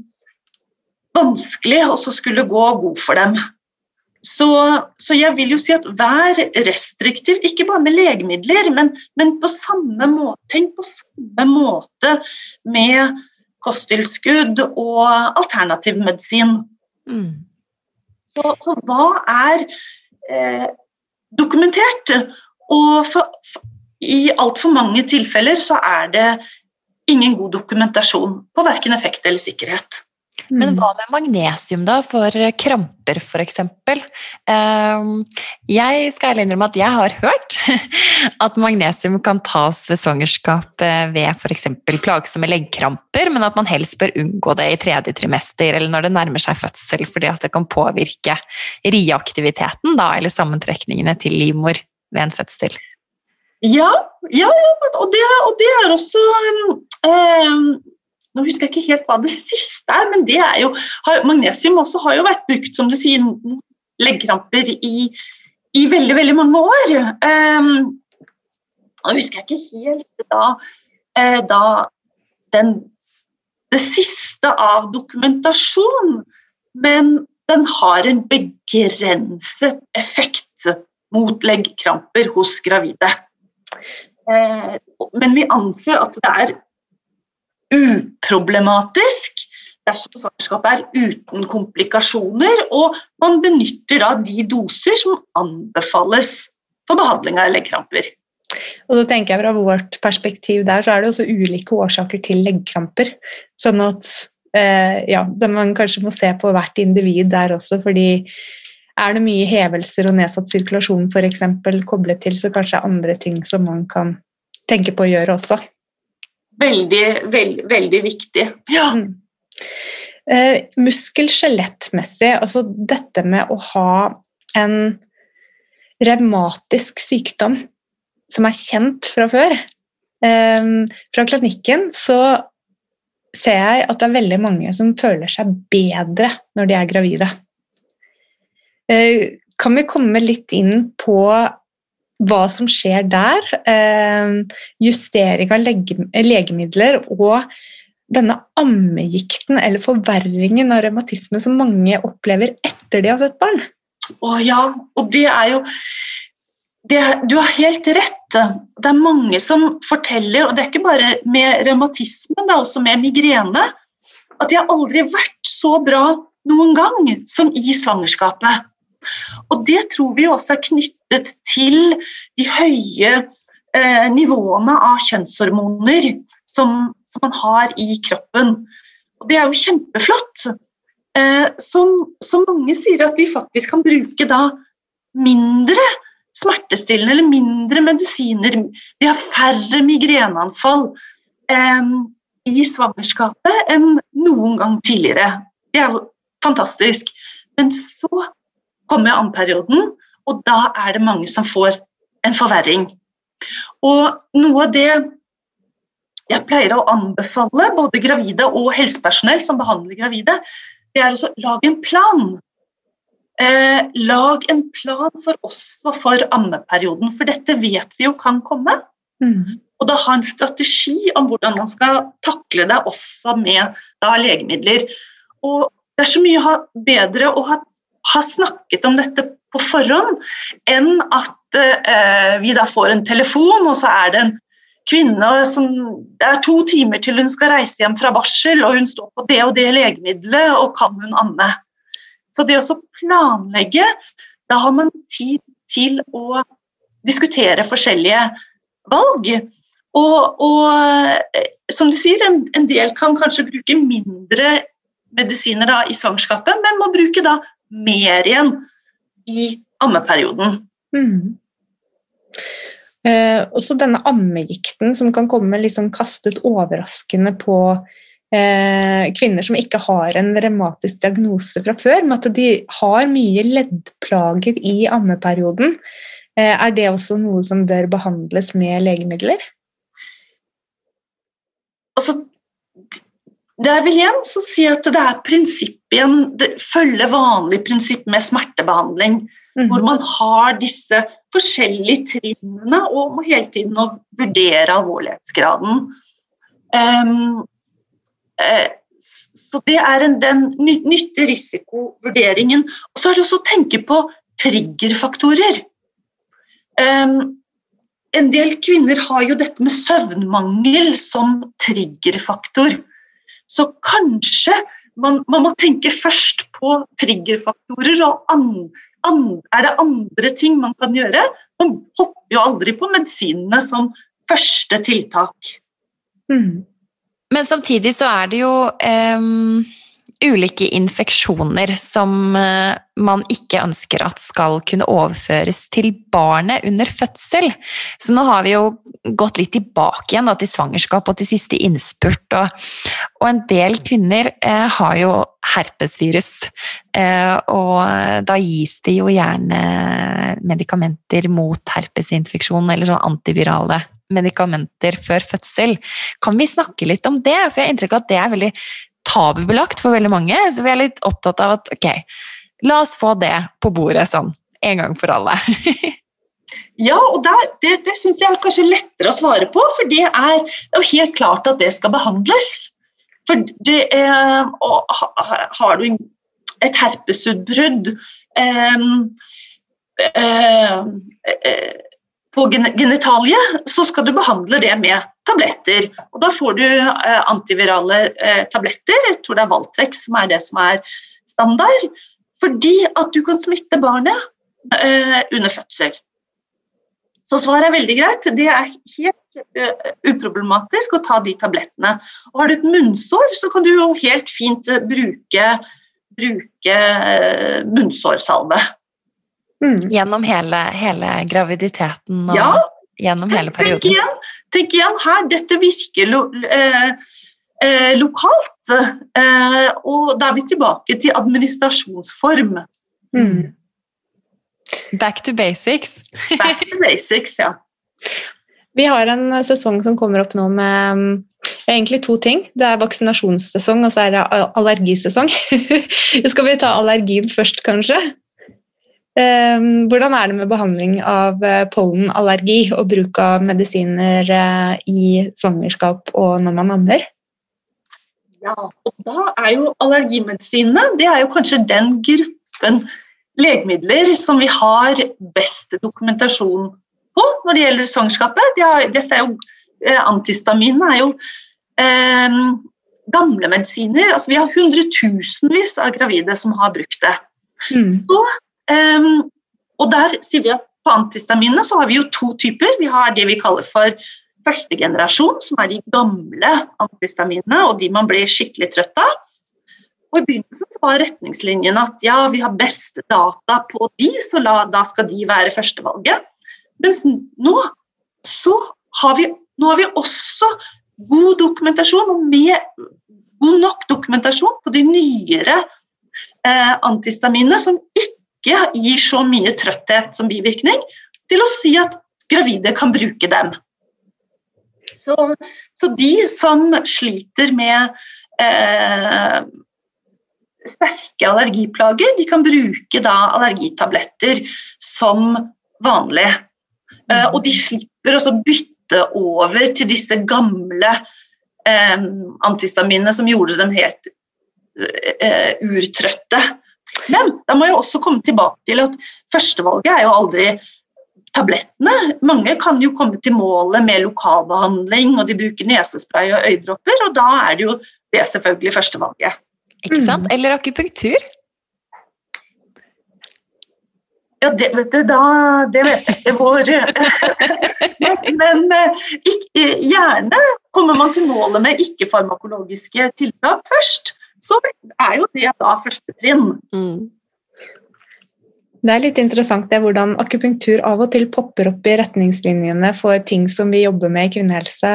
vanskelig å skulle gå god for dem. Så, så, jeg vil jo si at vær restriktiv, ikke bare med legemidler, men, men på samme måte, tenk på samme måte med kosttilskudd og alternativ medisin. Mm. Så, så, hva er eh, dokumentert? Og for, for, i altfor mange tilfeller så er det ingen god dokumentasjon på verken effekt eller sikkerhet. Men mm. hva med magnesium, da, for kramper f.eks.? Ehm, jeg skal ærlig innrømme at jeg har hørt at magnesium kan tas ved svangerskap eh, ved f.eks. plagsomme leggkramper, men at man helst bør unngå det i tredje trimester eller når det nærmer seg fødsel, fordi at det kan påvirke rieaktiviteten da, eller sammentrekningene til livmor ved en fødsel. Ja, ja, ja og, det, og, det, er også um, nå husker jeg ikke helt hva det siste er, men det er jo Magnesium også har jo vært brukt som du sier, leggkramper i, i veldig, veldig mange år. Um, nå husker jeg ikke helt da, uh, da den, det siste av dokumentasjon, men den har en begrenset effekt mot leggkramper hos gravide. Uh, men vi anser at det er uproblematisk dersom svangerskapet er uten komplikasjoner, og man benytter da de doser som anbefales for behandling av leggkramper. Og da tenker jeg Fra vårt perspektiv der, så er det også ulike årsaker til leggkramper. Sånn at eh, ja, man kanskje må se på hvert individ der også, fordi er det mye hevelser og nedsatt sirkulasjon f.eks. koblet til, så kanskje er andre ting som man kan tenke på å gjøre også veldig, veld, veldig viktig. Ja. Mm. Eh, Muskel-skjelettmessig, altså dette med å ha en revmatisk sykdom som er kjent fra før eh, Fra klinikken så ser jeg at det er veldig mange som føler seg bedre når de er gravide. Eh, kan vi komme litt inn på hva som skjer der. Eh, justering av legemidler og denne ammegikten eller forverringen av revmatisme som mange opplever etter de har født barn. Å ja, og det er jo det, Du har helt rett. Det er mange som forteller, og det er ikke bare med revmatisme, det er også med migrene, at de har aldri vært så bra noen gang som i svangerskapet. Og det tror vi også er knyttet til de høye eh, nivåene av kjønnshormoner som, som, man har i kroppen. Og det er jo kjempeflott. Eh, som, som, mange sier at de faktisk kan bruke da mindre smertestillende eller mindre medisiner. De har færre migreneanfall eh, i svangerskapet enn noen gang tidligere. Det er jo fantastisk. Men så komme i og da er det mange som får en forverring. Og noe av det jeg pleier å anbefale både gravide og helsepersonell som behandler gravide, det er å lage en plan. Eh, lag en plan for også for ammeperioden, for dette vet vi jo kan komme. Mm. Og da ha en strategi om hvordan man skal takle det også med da, legemidler. Og det er så mye bedre å ha, ha snakket om dette på forhånd enn at eh, vi da får en telefon, og så er det en kvinne som Det er to timer til hun skal reise hjem fra barsel, og hun står på det og det legemiddelet, og kan hun amme? Så det å planlegge, da har man tid til å diskutere forskjellige valg. Og, og som du sier, en, en, del kan kanskje bruke mindre medisiner da, i svangerskapet, men må bruke da mer igjen i ammeperioden. Mm. Eh, også denne ammegikten som kan komme liksom kastet overraskende på eh, kvinner som ikke har en revmatisk diagnose fra før, men at de har mye leddplager i ammeperioden. Eh, er det også noe som bør behandles med legemidler? Altså, det er vel igjen så si at det er prinsippet igjen, det følger vanlig prinsipp med smertebehandling. Mm. Hvor man har disse forskjellige trinnene og må hele tiden vurdere alvorlighetsgraden. Um, uh, så det er en, den nytte-risikovurderingen. Og så er det også å tenke på triggerfaktorer. Um, en del kvinner har jo dette med søvnmangel som triggerfaktor. Så kanskje man, man må tenke først på triggerfaktorer og andre er det andre ting man kan gjøre? Man hopper jo aldri på medisinene som første tiltak. Mm. Men samtidig så er det jo um ulike infeksjoner som eh, man ikke ønsker at skal kunne overføres til barnet under fødsel. Så nå har vi jo gått litt tilbake igjen da, til svangerskap og til siste innspurt. Og, og en del kvinner eh, har jo herpesvirus, eh, og da gis det jo gjerne medikamenter mot herpesinfeksjon eller sånn antivirale medikamenter før fødsel. Kan vi snakke litt om det? For jeg har inntrykk av at det er veldig tabubelagt for veldig mange, så vi er litt opptatt av at ok, la oss få det på bordet sånn en gang for alle. ja, og der, det, det syns jeg er kanskje lettere å svare på, for det er jo helt klart at det skal behandles. For det er, Har du et herpesutbrudd eh, eh, eh på genitaliet, så skal du behandle det med tabletter. Og da får du eh, antivirale eh, tabletter, jeg tror det er Valtrex som er det som er standard, fordi at du kan smitte barnet eh, under fødsel. Så svaret er veldig greit. Det er helt uh, uproblematisk å ta de tablettene. Og har du et munnsår, så kan du jo helt fint bruke, bruke uh, munnsårsalve. Mm. Gjennom hele, hele, graviditeten og ja, gjennom hele perioden. Tenk igjen, tenk igjen her, dette virker lo, eh, eh, lokalt. Eh, og da er vi tilbake til administrasjonsform. Mm. Back to basics. Back to basics, ja. Vi har en sesong som kommer opp nå med mm, egentlig to ting. Det er vaksinasjonssesong, og så er det allergisesong. Skal vi ta allergien først, kanskje? Ehm, hvordan er det med behandling av eh, pollenallergi og bruk av medisiner eh, i svangerskap og når man ammer? Ja, og da er jo allergimedisinene det er jo kanskje den gruppen legemidler som vi har best dokumentasjon på når det gjelder svangerskapet. De har, dette er jo, antistamin antistaminene er jo eh, gamle medisiner. altså Vi har hundretusenvis av gravide som har brukt det. Mm. Så Um, og der sier vi at på antistaminene så har vi jo to typer. Vi har det vi kaller for første generasjon, som er de gamle antistaminene, og de man blir skikkelig trøtt av. Og I begynnelsen så var retningslinjen at ja, vi har beste data på de, så la, da skal de være førstevalget. Mens nå så har vi, nå har vi også god dokumentasjon, og med god nok dokumentasjon på de nyere eh, antistaminene som ikke ikke gir så mye trøtthet som bivirkning, til å si at gravide kan bruke dem. Så, så de som sliter med eh, sterke allergiplager, de kan bruke da allergitabletter som vanlig. Eh, og de slipper å bytte over til disse gamle eh, antistaminene som gjorde dem helt eh, urtrøtte. Men da må jeg også komme tilbake til at førstevalget er jo aldri tablettene. Mange kan jo komme til målet med lokalbehandling, og de bruker nesespray og øyedråper, og da er det jo det selvfølgelig førstevalget. Ikke sant? Mm. Eller akupunktur? Ja, det vet du, da Det vet jeg ikke hvor Men, men ikke, gjerne kommer man til målet med ikke-farmakologiske tiltak først. Så er jo det da første trinn. Mm. Det er litt interessant det hvordan akupunktur av og til popper opp i retningslinjene for ting som vi jobber med i kvinnehelse.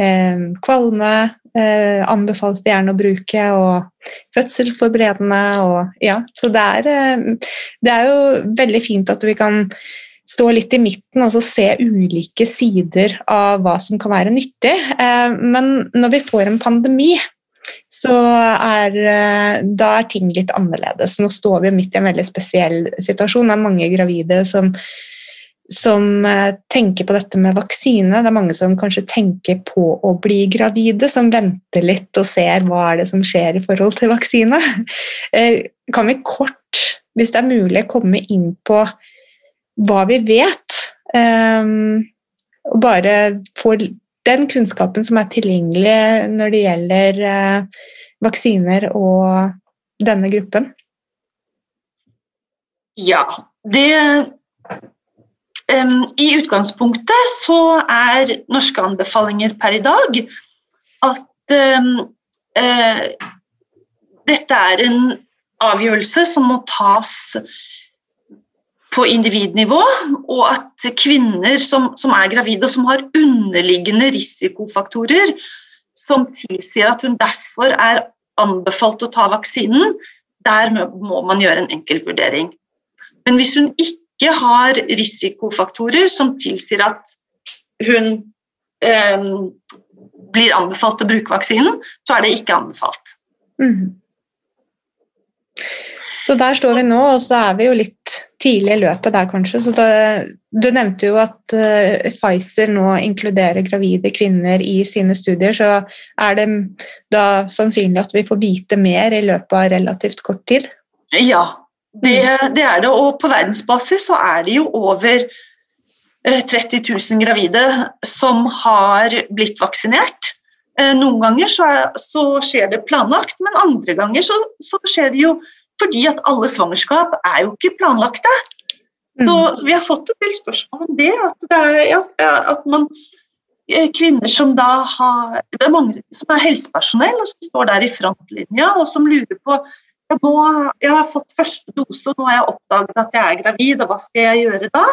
Eh, kvalme eh, anbefales det gjerne å bruke, og fødselsforberedende og ja. Så det er, eh, det er jo veldig fint at vi kan stå litt i midten og se ulike sider av hva som kan være nyttig. Men når vi får en pandemi, så er, eh, da er ting litt annerledes. Nå står vi midt i en veldig spesiell situasjon. Det er mange gravide som, som eh, tenker på dette med vaksine. Det er mange som kanskje tenker på å bli gravide, som venter litt og ser hva er det som skjer i forhold til vaksine. Eh, kan vi kort, hvis det er mulig, komme inn på hva vi vet? Og bare få den kunnskapen som er tilgjengelig når det gjelder eh, vaksiner og denne gruppen? Ja, det um, I utgangspunktet så er norske anbefalinger per i dag at um, uh, dette er en avgjørelse som må tas på individnivå, og at kvinner som, som, er gravide og som har underliggende risikofaktorer som tilsier at hun derfor er anbefalt å ta vaksinen, der må man gjøre en enkeltvurdering. Men hvis hun ikke har risikofaktorer som tilsier at hun eh, blir anbefalt å bruke vaksinen, så er det ikke anbefalt. Mm. Så der står vi nå, og så er vi jo litt tidlig i løpet der, kanskje. Så da, du nevnte jo at uh, Pfizer nå inkluderer gravide kvinner i sine studier. Så er det da sannsynlig at vi får vite mer i løpet av relativt kort tid? Ja, det, det er det. Og på verdensbasis så er det jo over 30 eh, 000 gravide som har blitt vaksinert. Eh, noen ganger så, er, så skjer det planlagt, men andre ganger så, så skjer det jo fordi at alle svangerskap er jo ikke planlagte. Så, mm. så vi har fått en del spørsmål om det. At, det er, ja, at man eh, Kvinner som da har Det er mange som er helsepersonell og som står der i frontlinja og som lurer på ja, nå, Jeg har fått første dose, og nå har jeg oppdaget at jeg er gravid, og hva skal jeg gjøre da?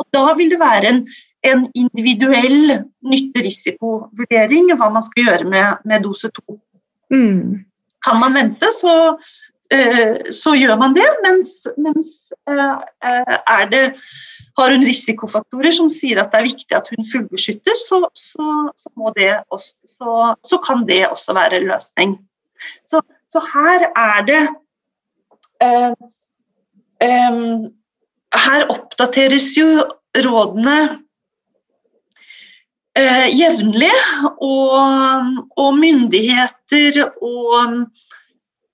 Og Da vil det være en, en individuell nytte-risikovurdering hva man skal gjøre med, med dose to. Mm. Kan man vente, så, så gjør man det, mens, mens eh, er det har hun risikofaktorer som sier at det er viktig at hun fullbeskyttes, så, så, så, så, kan det også være en løsning. Så, her er det eh, eh, Her oppdateres jo rådene eh, jevnlig, og, og myndigheter og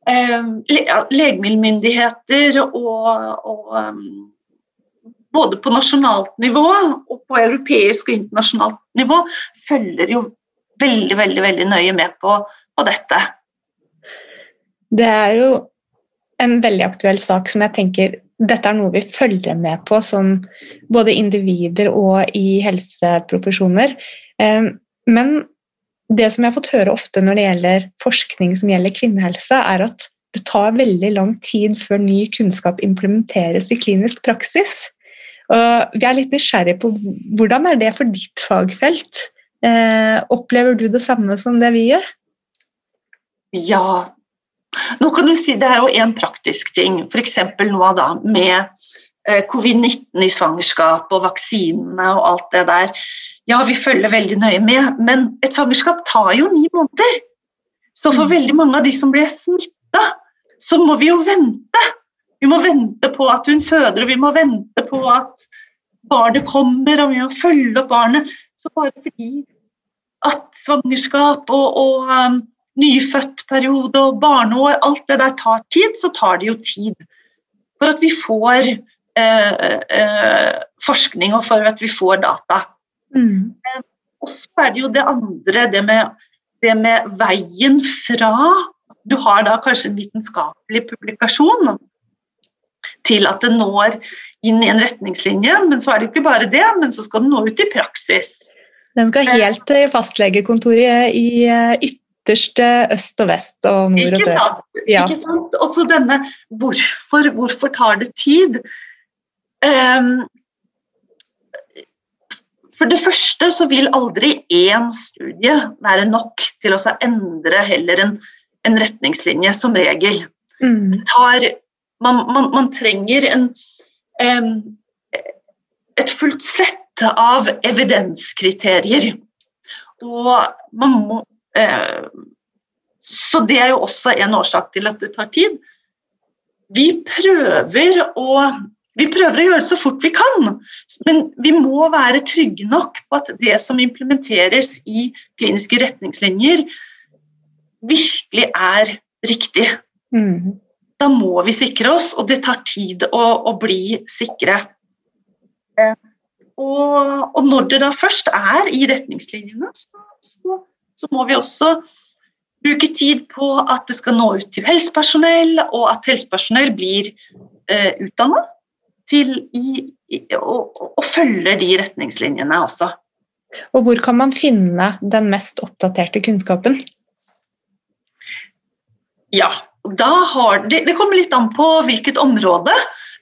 legemiddelmyndigheter og, og um, både på nasjonalt nivå og på europeisk og internasjonalt nivå følger jo veldig, veldig, veldig nøye med på, på dette. Det er jo en veldig aktuell sak som jeg tenker dette er noe vi følger med på som både individer og i helseprofesjoner. Ehm, men det som jeg har fått høre ofte når det gjelder forskning som gjelder kvinnehelse, er at det tar veldig lang tid før ny kunnskap implementeres i klinisk praksis. Og vi er litt nysgjerrige på hvordan er det for ditt fagfelt? Eh, opplever du det samme som det vi gjør? Ja. Nå kan du si Det er jo en praktisk ting, f.eks. nå da med eh, covid-19 i svangerskap og vaksinene og alt det der. Ja, vi følger veldig nøye med, men et svangerskap tar jo ni måneder. Så for Mm. veldig mange av de som blir smitta, så må vi jo vente. Vi må vente på at hun føder, og vi må vente på at barnet kommer, og vi må følge opp barnet. Så bare fordi at svangerskap og, og um, nyfødtperiode og barneår, alt det der tar tid, så tar det jo tid. For at vi får eh, eh, forskning og for at vi får data. Mm. Og så er det jo det andre, det med, det med veien fra Du har da kanskje en vitenskapelig publikasjon til at det når inn i en retningslinje, men så er det jo ikke bare det, men så skal den nå ut i praksis. Den skal helt til fastlegekontoret i eh, ytterste øst og vest og nord og Ikke sant? Ja. Ikke sant? Og så denne hvorfor, hvorfor tar det tid? Ehm, for det første så vil aldri én studie være nok til å endre heller en, en retningslinje, som regel. Mm. tar, man, man, man trenger en, um, et fullt sett av evidenskriterier. Og man må uh, Så det er jo også en årsak til at det tar tid. Vi prøver å vi prøver å gjøre det så fort vi kan, men vi må være trygge nok på at det som implementeres i kliniske retningslinjer, virkelig er riktig Mm. da må vi sikre oss, og det tar tid å, å bli sikre. Og, og når det da først er i retningslinjene, så, så, så må vi også bruke tid på at det skal nå ut til helsepersonell, og at helsepersonell blir eh, utdanna til i, i, og, og følger de retningslinjene også. Og hvor kan man finne den mest oppdaterte kunnskapen? Ja, har, det, det kommer litt an på hvilket område.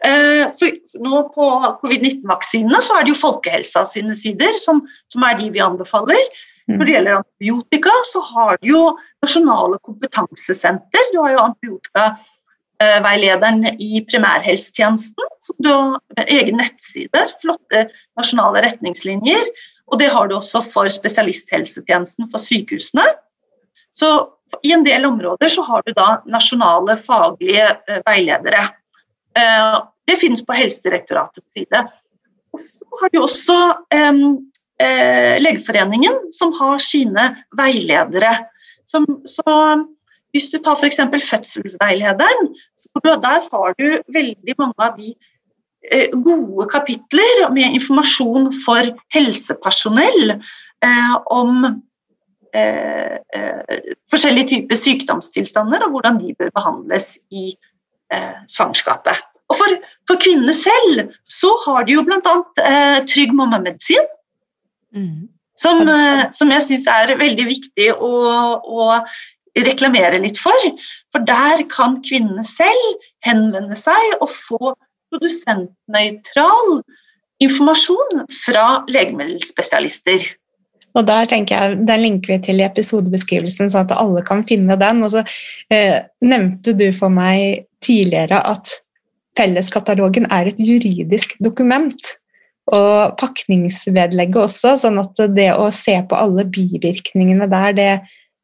Eh, for nå På covid-19-vaksinene så er det jo folkehelsa sine sider som, som er de vi anbefaler. Mm. Når det gjelder antibiotika, så har du jo nasjonale kompetansesenter. Du har jo antibiotikaveilederen i primærhelsetjenesten, som du har egen nettside, flotte nasjonale retningslinjer. Og det har du også for spesialisthelsetjenesten for sykehusene. Så i en del områder så har du da nasjonale faglige eh, veiledere. Eh, det finnes på Helsedirektoratets side. Og så har du også eh, eh, Legeforeningen, som har sine veiledere. Så hvis du tar f.eks. fødselsveilederen, så der har du veldig mange av de eh, gode kapitler med informasjon for helsepersonell eh, om eh, eh, forskjellige typer sykdomstilstander og hvordan de bør behandles i eh, svangerskapet. Og for, for kvinnene selv så har de jo bl.a. Eh, Trygg mammamedisin, Mm. som, eh, som jeg syns er veldig viktig å, å reklamere litt for. For der kan kvinnene selv henvende seg og få produsentnøytral informasjon fra legemiddelspesialister. Og der tenker jeg, Den linker vi til i episodebeskrivelsen, så at alle kan finne den. Og så eh, nevnte du for meg tidligere at felleskatalogen er et juridisk dokument. Og pakningsvedlegget også, sånn at det å se på alle bivirkningene der, det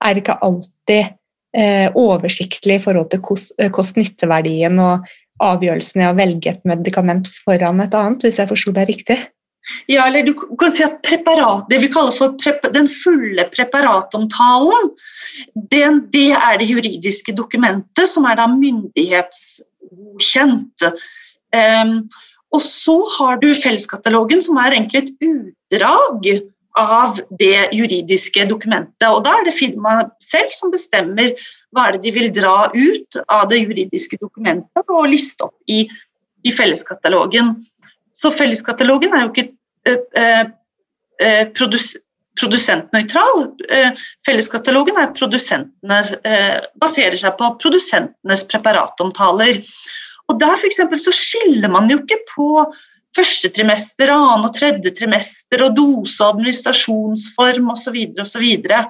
er ikke alltid eh, oversiktlig i forhold til eh, kost-nytteverdien og avgjørelsen i å velge et medikament foran et annet, hvis jeg forsto deg riktig. Ja, eller du kan si at preparat, det vi kaller for den fulle preparatomtalen, den, det er det juridiske dokumentet som er da myndighetsgodkjent. Um, og så har du felleskatalogen, som er egentlig et utdrag av det juridiske dokumentet. Og da er det firmaet selv som bestemmer hva er det de vil dra ut av det juridiske dokumentet og liste opp i, i felleskatalogen. Så felleskatalogen er jo ikke eh, eh, produs produsentnøytral. Eh, felleskatalogen er eh, baserer seg på produsentenes preparatomtaler. Og der for så skiller man jo ikke på første trimester, annen og tredje trimester og dose og administrasjonsform osv. Og så, videre.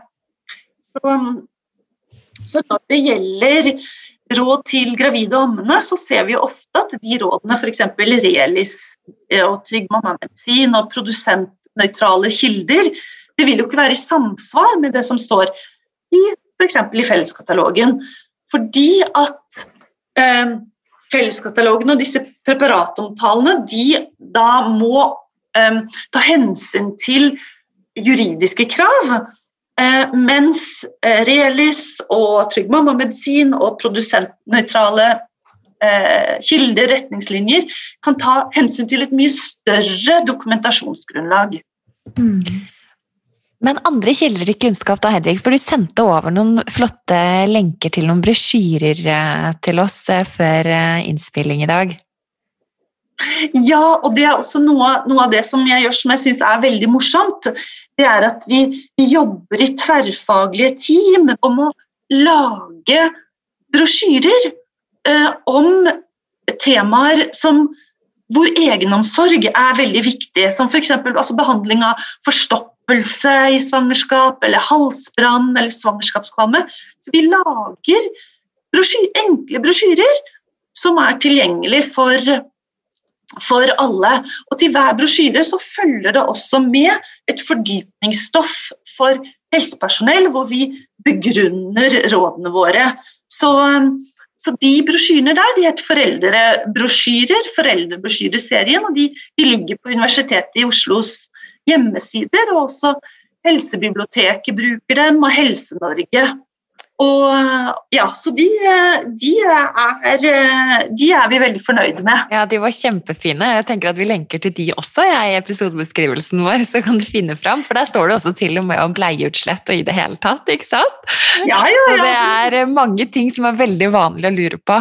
så når det gjelder råd til gravide og ammende, så ser vi ofte at de rådene, f.eks. Relis og Trygg mammamedisin og produsentnøytrale kilder, det vil jo ikke være i samsvar med det som står i f.eks. i Felleskatalogen. Fordi at eh, Felleskatalogen og disse preparatomtalene de da må eh, ta hensyn til juridiske krav. Eh, mens eh, Realis og Trygg Mamma-medisin og produsentnøytrale eh, kilder, retningslinjer, kan ta hensyn til et mye større dokumentasjonsgrunnlag. Mm. Men andre kilder til kunnskap, da, Hedvig, for du sendte over noen flotte lenker til noen brosjyrer til oss før innspilling i dag. Ja, og det er også noe, noe av det som jeg gjør som jeg syns er veldig morsomt. Det er at vi, vi, jobber i tverrfaglige team om å lage brosjyrer eh, om temaer som, hvor egenomsorg er veldig viktig. Som f.eks. Altså behandling av forstoppelse i svangerskap, eller halsbrann eller svangerskapskvalme. Så vi lager brosjyr, enkle brosjyrer som er tilgjengelig for for alle. Og til hver brosjyre så følger det også med et fordypningsstoff for helsepersonell, hvor vi begrunner rådene våre. Så, så de brosjyrene der de heter Foreldrebrosjyrer, Foreldrebrosjyreserien, og de, de, ligger på Universitetet i Oslos hjemmesider. og også Helsebiblioteket bruker dem, og Helse-Norge. Og ja, Så de, de, er, de, er, vi veldig fornøyde med. Ja, De var kjempefine. Jeg tenker at Vi lenker til de også jeg, i episodebeskrivelsen vår. så kan du finne fram, For der står det også til og med om bleieutslett og i det hele tatt. ikke sant? Ja, ja, ja. Så det er mange ting som er veldig vanlig å lure på.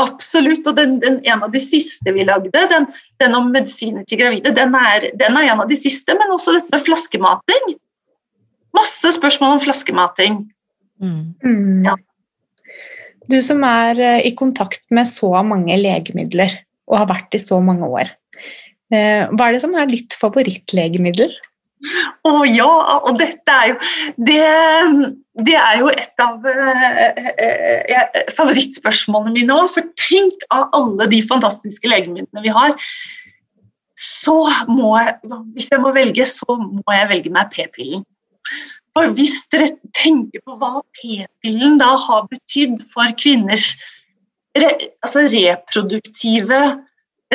Absolutt. Og den, den, en av de siste vi lagde, den, den om medisiner til gravide, den er, den er, en av de siste. Men også dette med flaskemating. Masse spørsmål om flaskemating. Mm. mm. Ja. Du som er eh, i kontakt med så mange legemidler og har vært i så mange år. Eh, hva er det som er ditt favorittlegemiddel? Å oh, ja, og dette er jo Det, det er jo et av eh, eh, favorittspørsmålene mine òg. For tenk av alle de fantastiske legemidlene vi har, så må jeg Hvis jeg må velge, så må jeg velge meg p-pillen. For hvis dere tenker på hva p-pillen da har betydd for kvinners re, altså reproduktive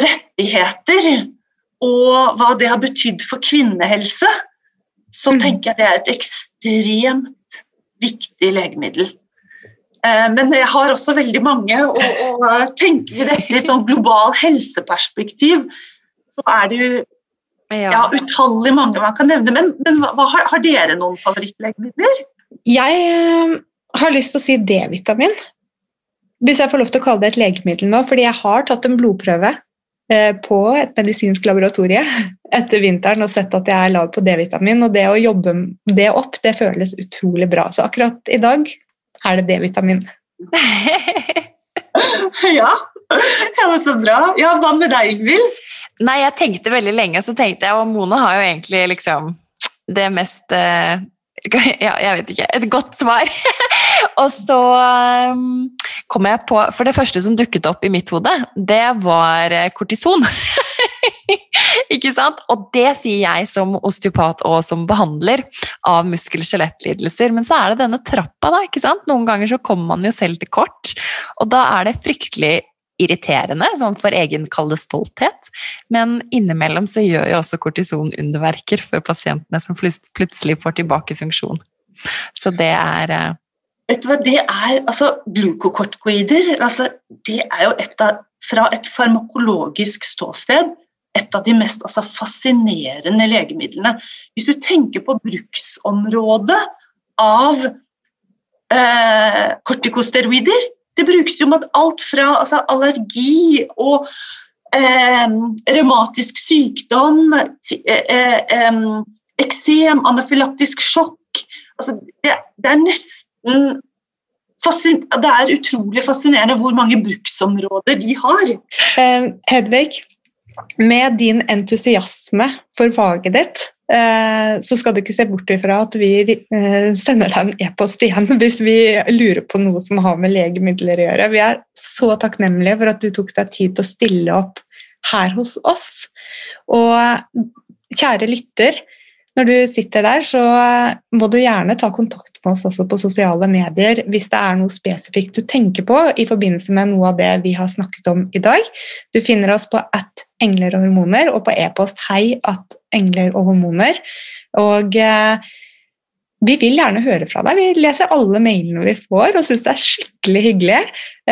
rettigheter, og hva det har betydd for kvinnehelse, så mm. tenker jeg det er et ekstremt viktig legemiddel. Eh, men jeg har også veldig mange, og, og tenker vi dette i et sånn global helseperspektiv, så er det jo ja. ja, utallig mange man kan nevne. Men, men hva, har, har, dere noen favorittlegemidler? Jeg øh, har lyst til å si D-vitamin. Hvis jeg får lov til å kalle det et legemiddel nå, fordi jeg har tatt en blodprøve øh, på et medisinsk laboratorie etter vinteren og sett at jeg er lav på D-vitamin. Og det å jobbe det opp, det føles utrolig bra. Så akkurat i dag er det D-vitamin. ja. ja, var så bra. Ja, Hva med deg, Ingvild? Nei, jeg tenkte veldig lenge, så tenkte jeg, og Mona har jo egentlig liksom det mest uh, Ja, jeg vet ikke. Et godt svar. og så um, kom jeg på For det første som dukket opp i mitt hode, det var eh, kortison. ikke sant? Og det sier jeg som osteopat og som behandler av muskel-skjelettlidelser. Men så er det denne trappa, da. ikke sant? Noen ganger så kommer man jo selv til kort, og da er det fryktelig irriterende, sånn for egen kalde stolthet. Men innimellom så gjør jo også kortison underverker for pasientene som plutselig får tilbake funksjon. Så det er eh, Vet du hva, det er altså Glukokortikoider altså, det er jo et av, fra et farmakologisk ståsted et av de mest altså, fascinerende legemidlene. Hvis du tenker på bruksområdet av eh, kortikosteroider, det brukes jo mot alt fra altså, allergi og eh, revmatisk sykdom, eksem, eh, anafylaktisk sjokk altså, det, det, er nesten det er utrolig fascinerende hvor mange bruksområder de har. Eh, Hedvig, med din entusiasme for faget ditt, så skal du ikke se bort ifra at vi eh, sender deg en e-post igjen hvis vi lurer på noe som har med legemidler å gjøre. Vi er så takknemlige for at du tok deg tid til å stille opp her hos oss. Og kjære lytter, når du sitter der, så må du gjerne ta kontakt med oss også på sosiale medier hvis det er noe spesifikt du tenker på i forbindelse med noe av det vi har snakket om i dag. Du finner oss på at engler og hormoner og på e-post hei at engler og hormoner. Og eh, vi vil gjerne høre fra deg. Vi leser alle mailene vi får og syns det er skikkelig hyggelig.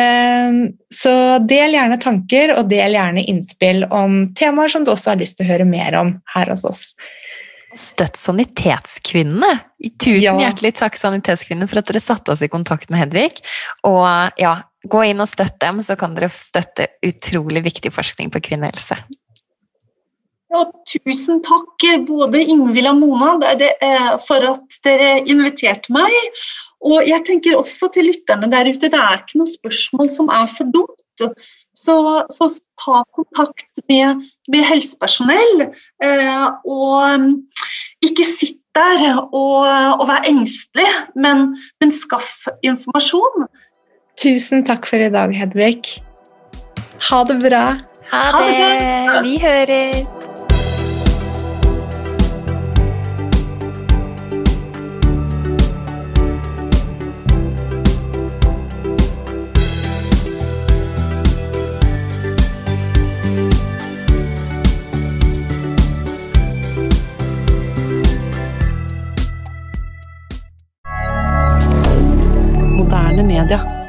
Eh, så del gjerne tanker og del gjerne innspill om temaer som du også har lyst til å høre mer om her hos oss. Støtt Sanitetskvinnene! Tusen ja. hjertelig takk Sanitetskvinnene, for at dere satte oss i kontakt med Hedvig. Og ja, gå inn og støtt dem, så kan dere støtte utrolig viktig forskning på kvinnehelse. Ja, tusen takk både Ingvild og Mona for at dere inviterte meg. Og jeg tenker også til lytterne der ute, det er ikke noe spørsmål som er for dumt. Så, så ta kontakt med, med helsepersonell, eh, og mm, ikke sitt der og, og vær engstelig, men, men skaff informasjon. Tusen takk for i dag, Hedvig. Ha det bra. Ha det. Ha det. Vi høres. Twitter.